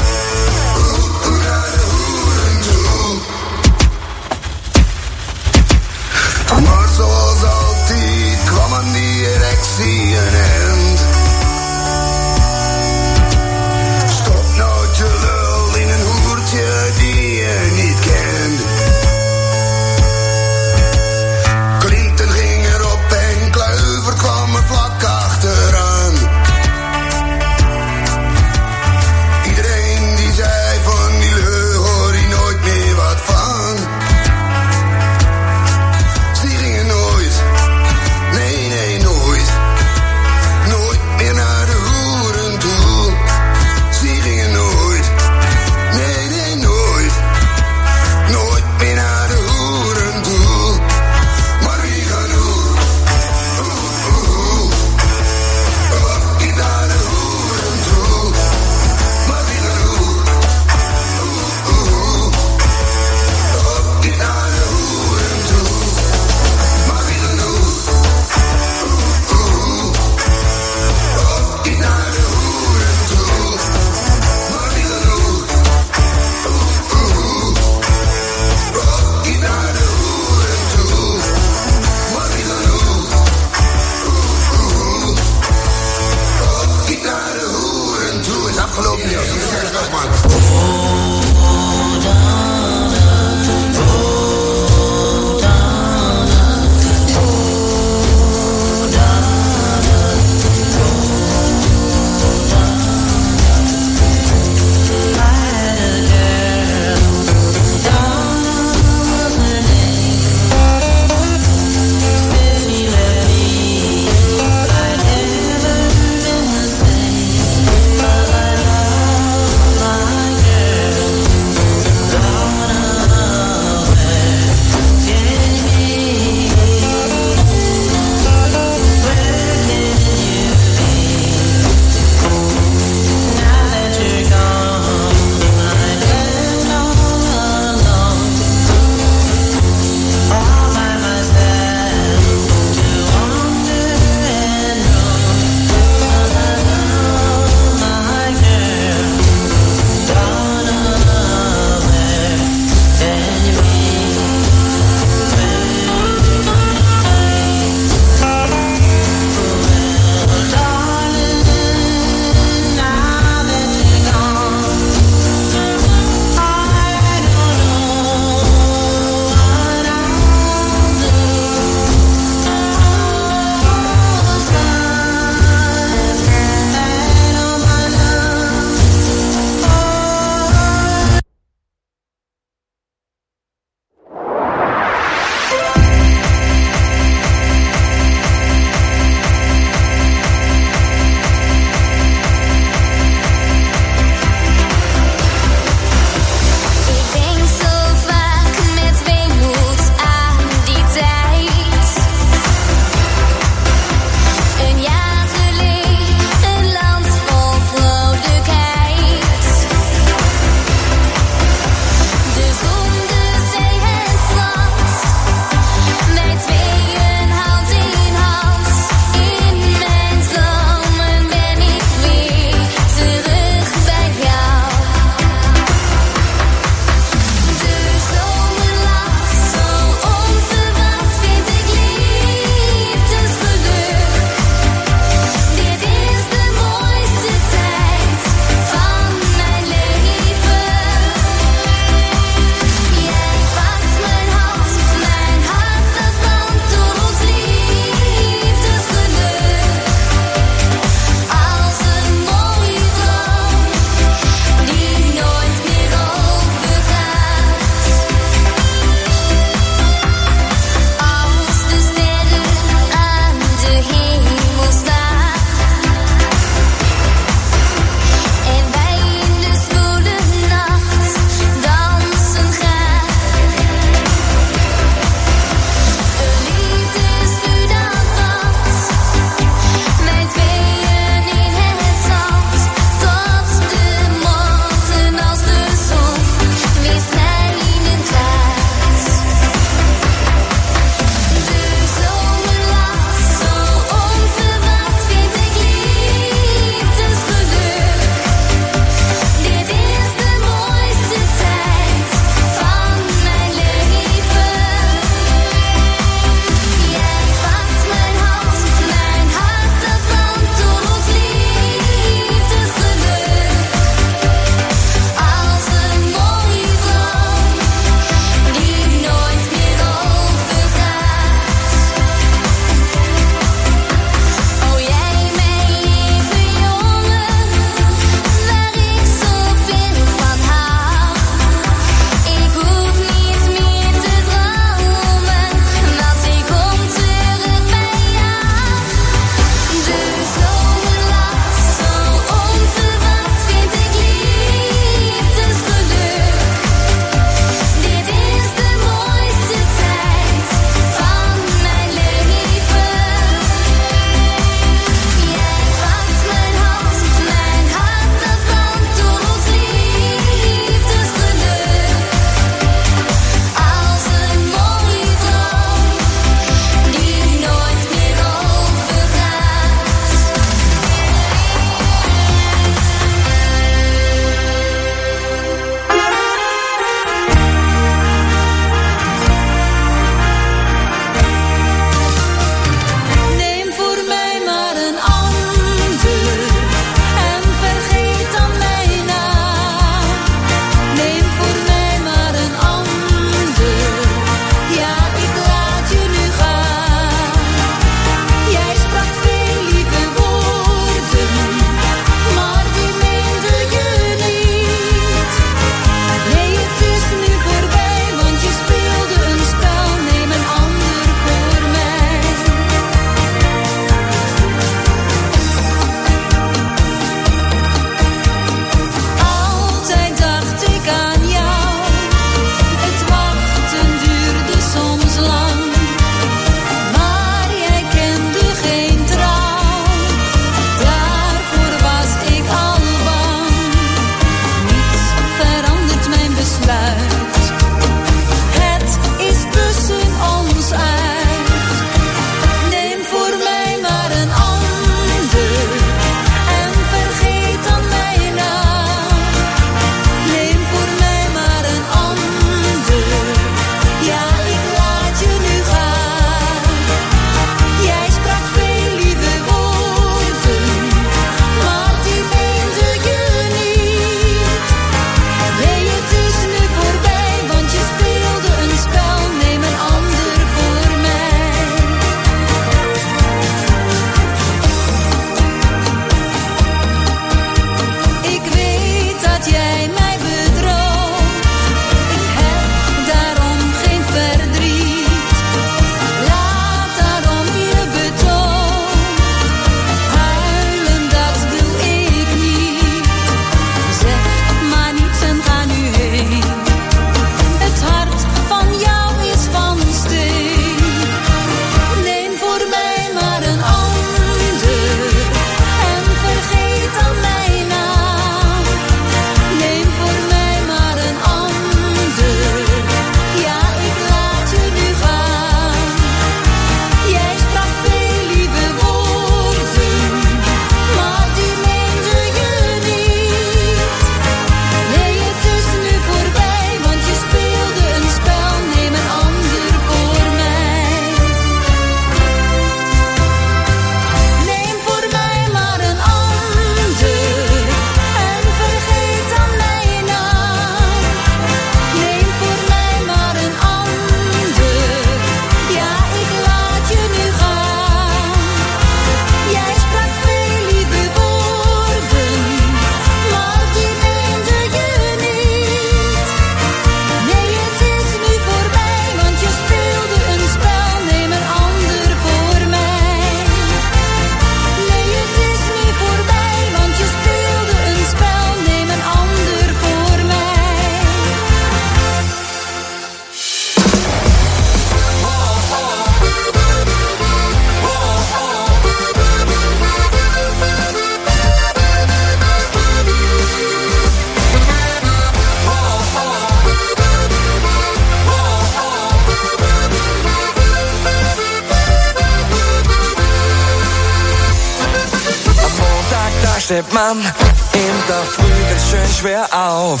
man in der Früh ganz schön schwer auf.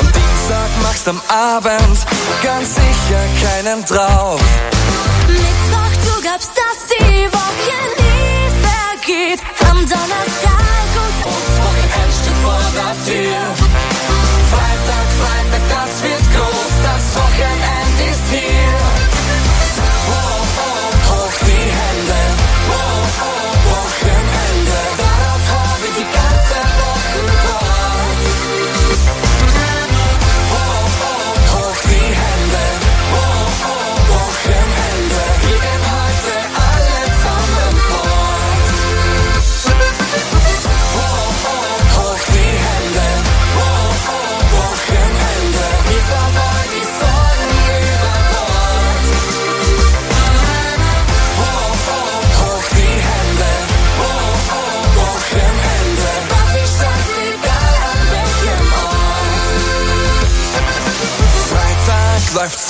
Und Dienstag machst am Abend ganz sicher keinen drauf. Mittwoch, du gabst, dass die Woche nie vergeht. Am Donnerstag und das Wochenende steht vor der Tür. Freitag, Freitag, das wird groß, das Wochenende ist hier.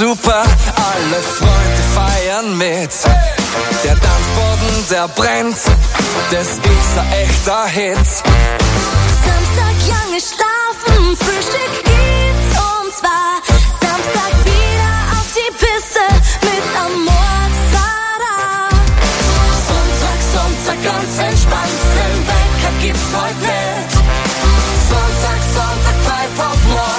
super, alle Freunde feiern mit. Der Dampfboden, der brennt, das ist ein echter Hit. Samstag lange schlafen, Frühstück gibt's und zwar Samstag wieder auf die Piste mit Amor Zara. Sonntag, Sonntag ganz entspannt, den Wecker gibt's heute nicht. Sonntag, Sonntag, pfeif auf morgen.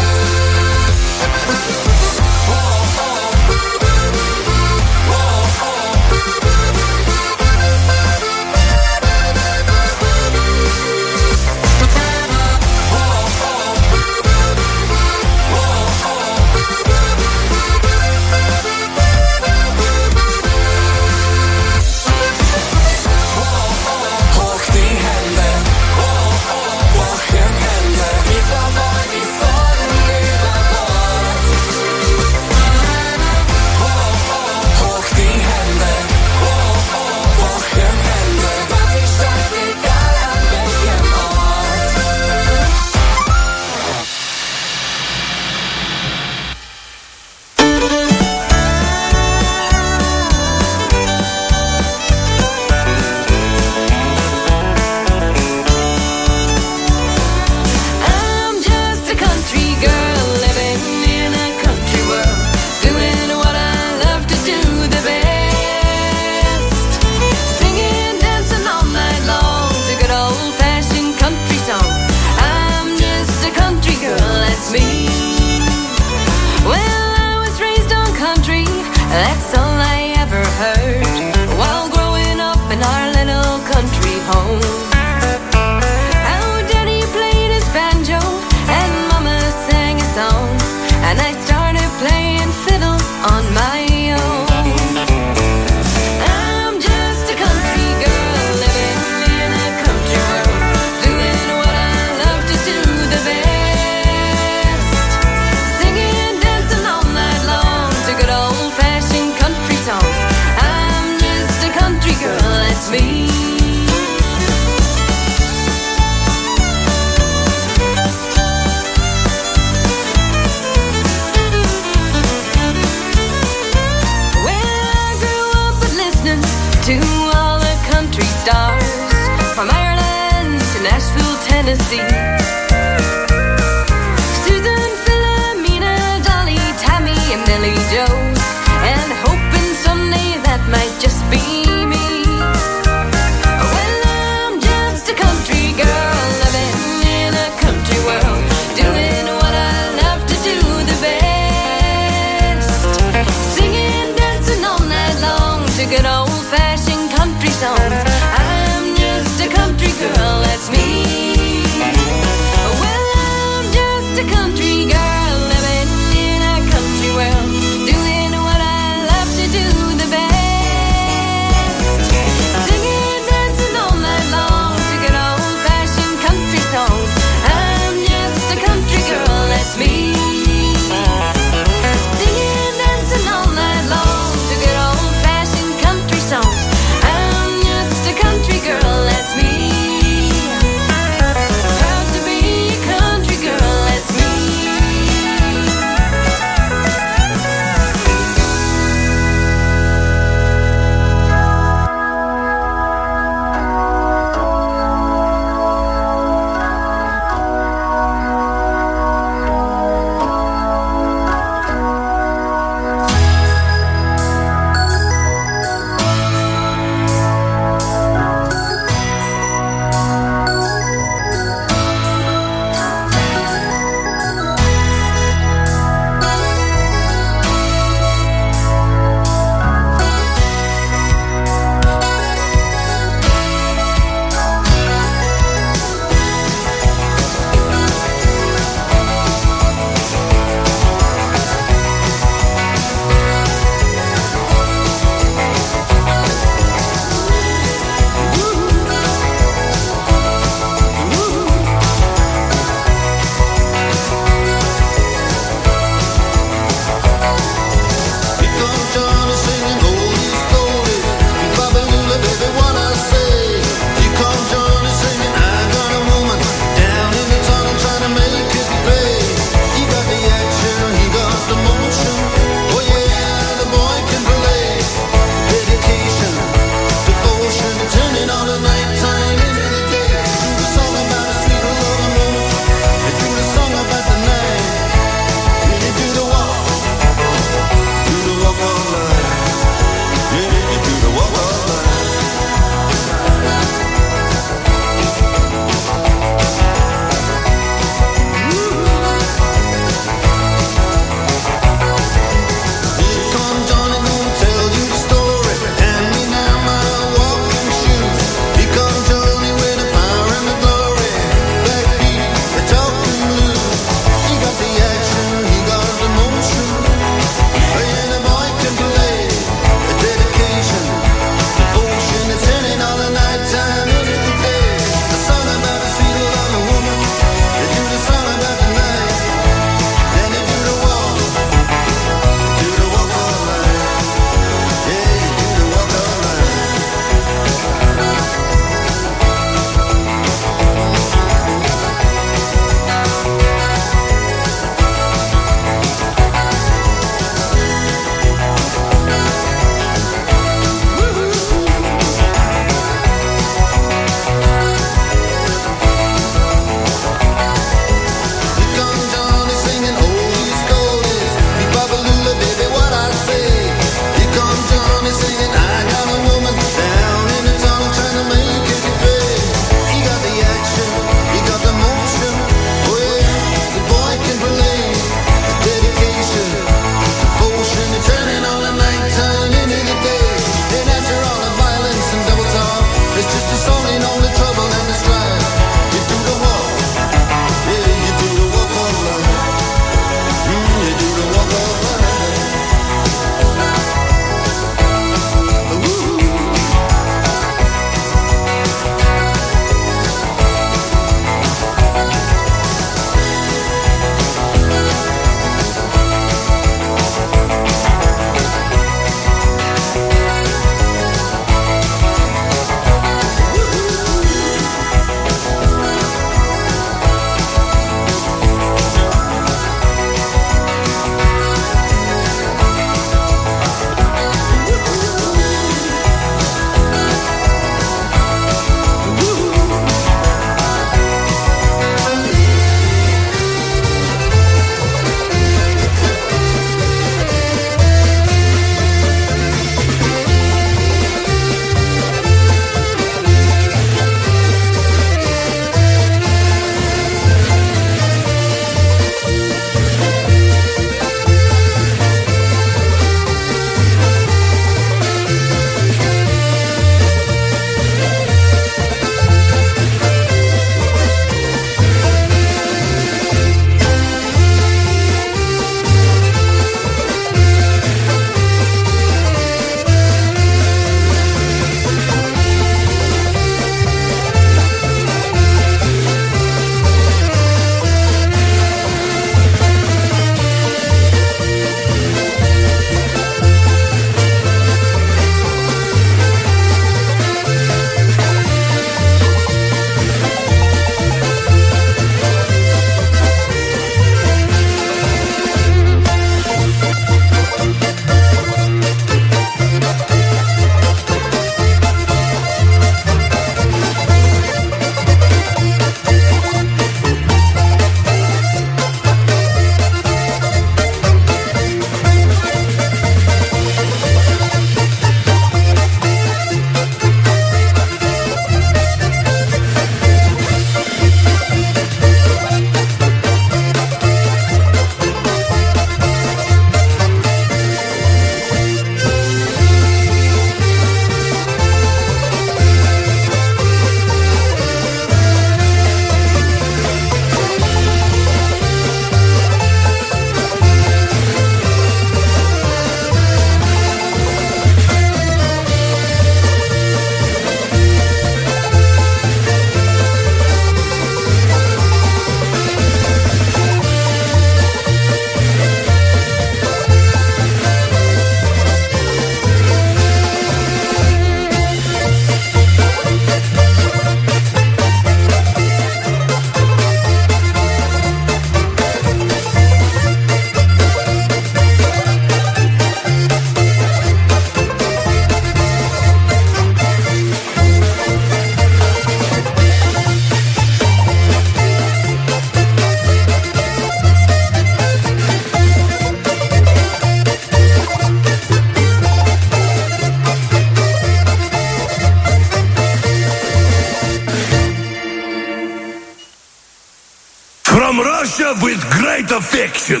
With great affection.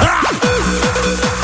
Vodka!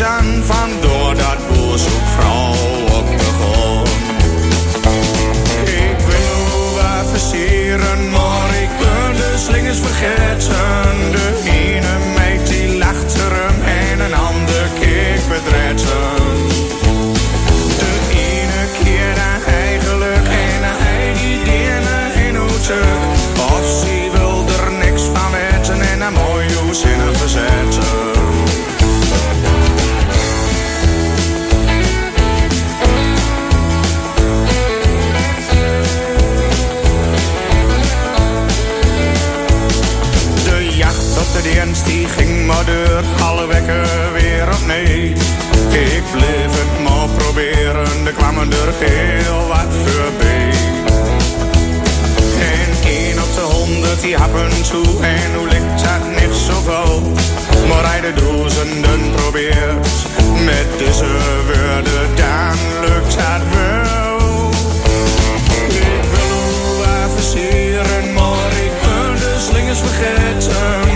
tactisch aan, vandoor dat boerzoekvrouw op begon. Ik wil wat versieren, maar ik ben de slingers vergeten. De wekken weer opnieuw. Ik bleef het maar proberen, er kwamen er heel wat voorbij. En één op de honderd die happen toe, en hoe ligt dat niet zoveel. Maar hij bij duizenden probeert. Met deze woorden, dan lukt het wel. Ik wil u maar ik kan de slingers vergeten.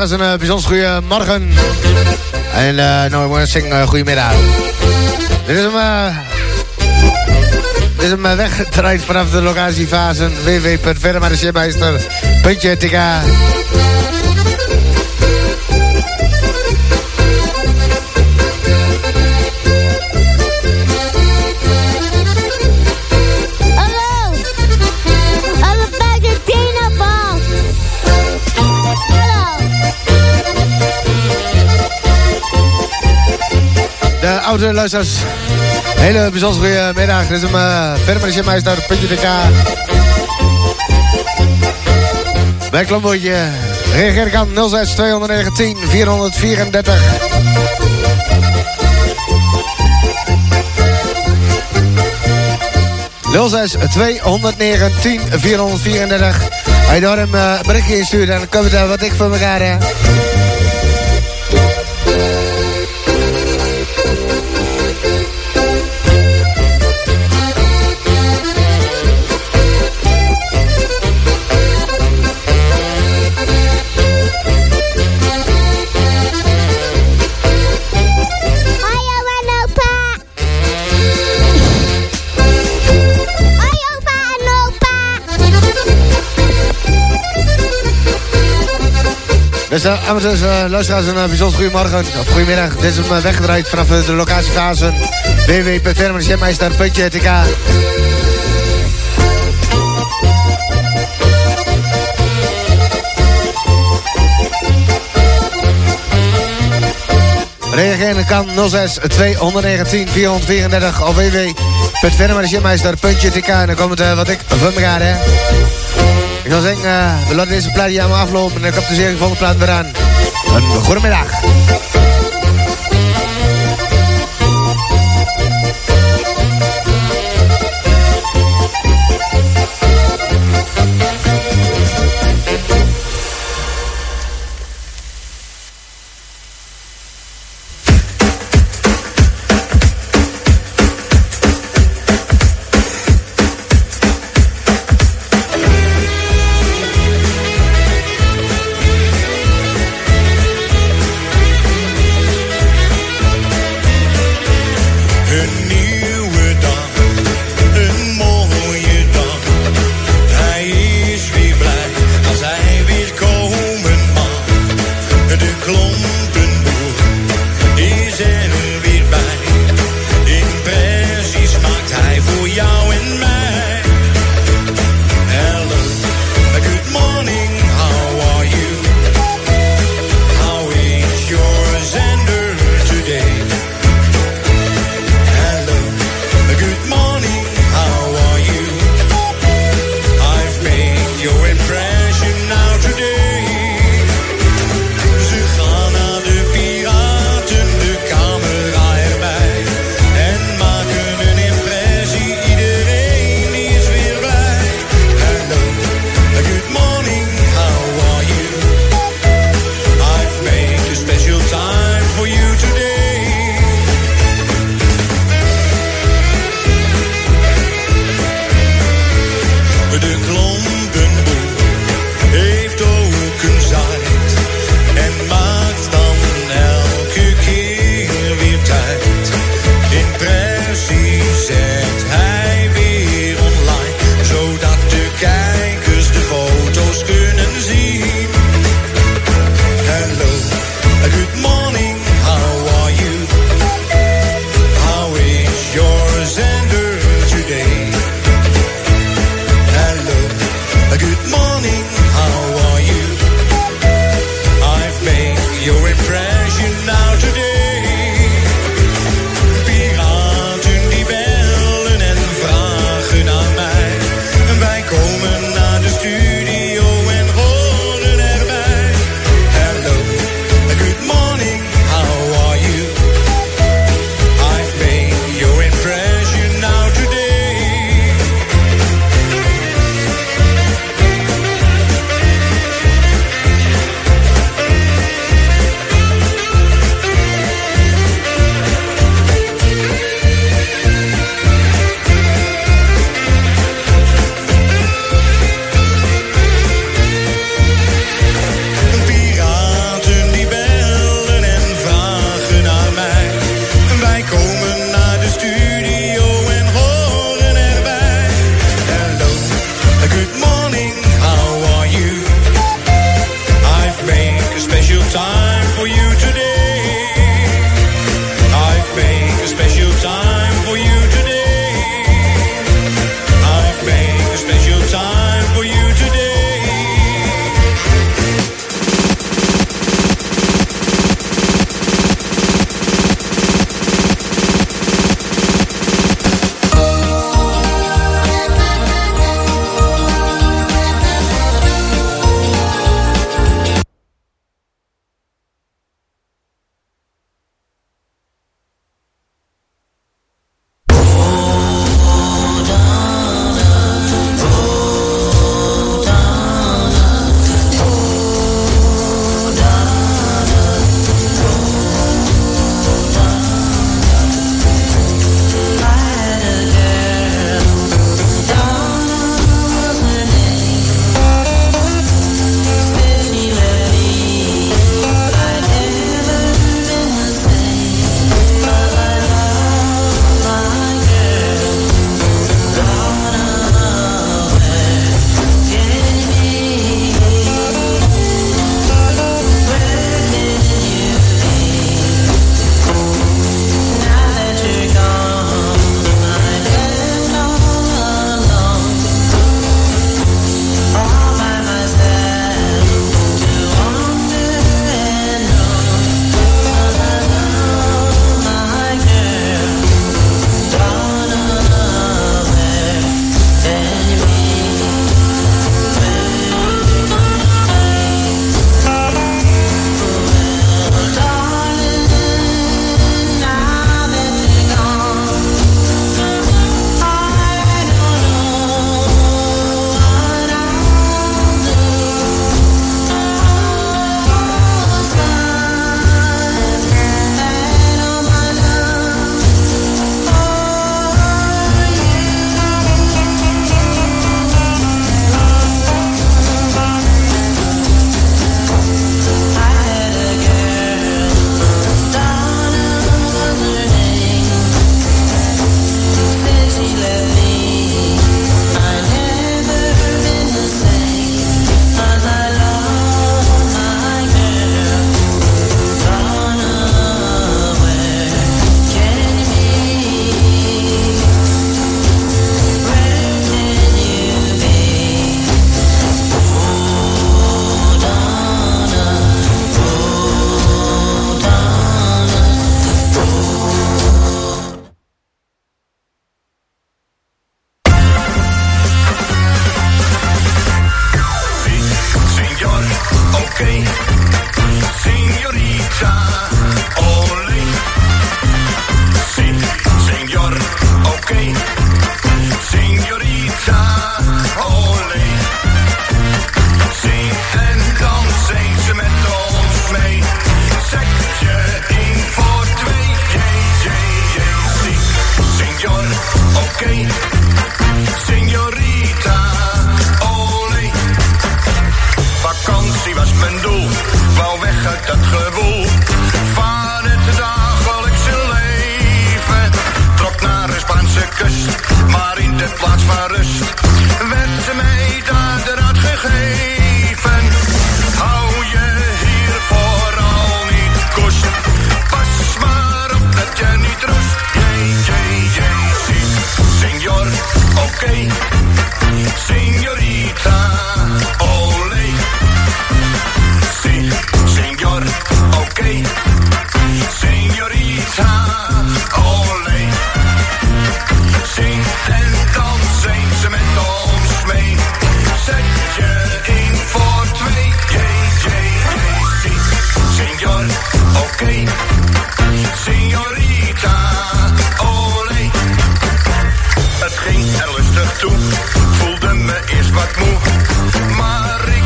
Luisteraars, een uh, bijzonder goede morgen. En uh, nou, zeggen, uh, goedemiddag. Dit is hem, uh, dit is hem weggedraaid vanaf de locatiefasen www.verdermaardecheermeister.tk oude luisteraars. Hele bijzondere goede middag. Dit is hem uh, verder met de Shipmeister, puntje de K. Bij Klombootje. Reageer kan 06 219 434. ...06 219 434. Als je door hem een berichtje instuurt... ...dan kunnen we wat ik voor elkaar... Hè. Dus uh, uh, luisteraars, een uh, bijzonder goedemorgen of goedemiddag. Dit is hem weggedraaid vanaf de locatiefase www.vermanisemeister.tk Reageren kan 06 219 434 of www.vermanisemeister.tk En dan komt het wat ik van elkaar, hè. Ik zou zeggen, uh, we laten deze plaat hier allemaal aflopen. En dan komt de serie van de plaat weer aan. Een goedemiddag.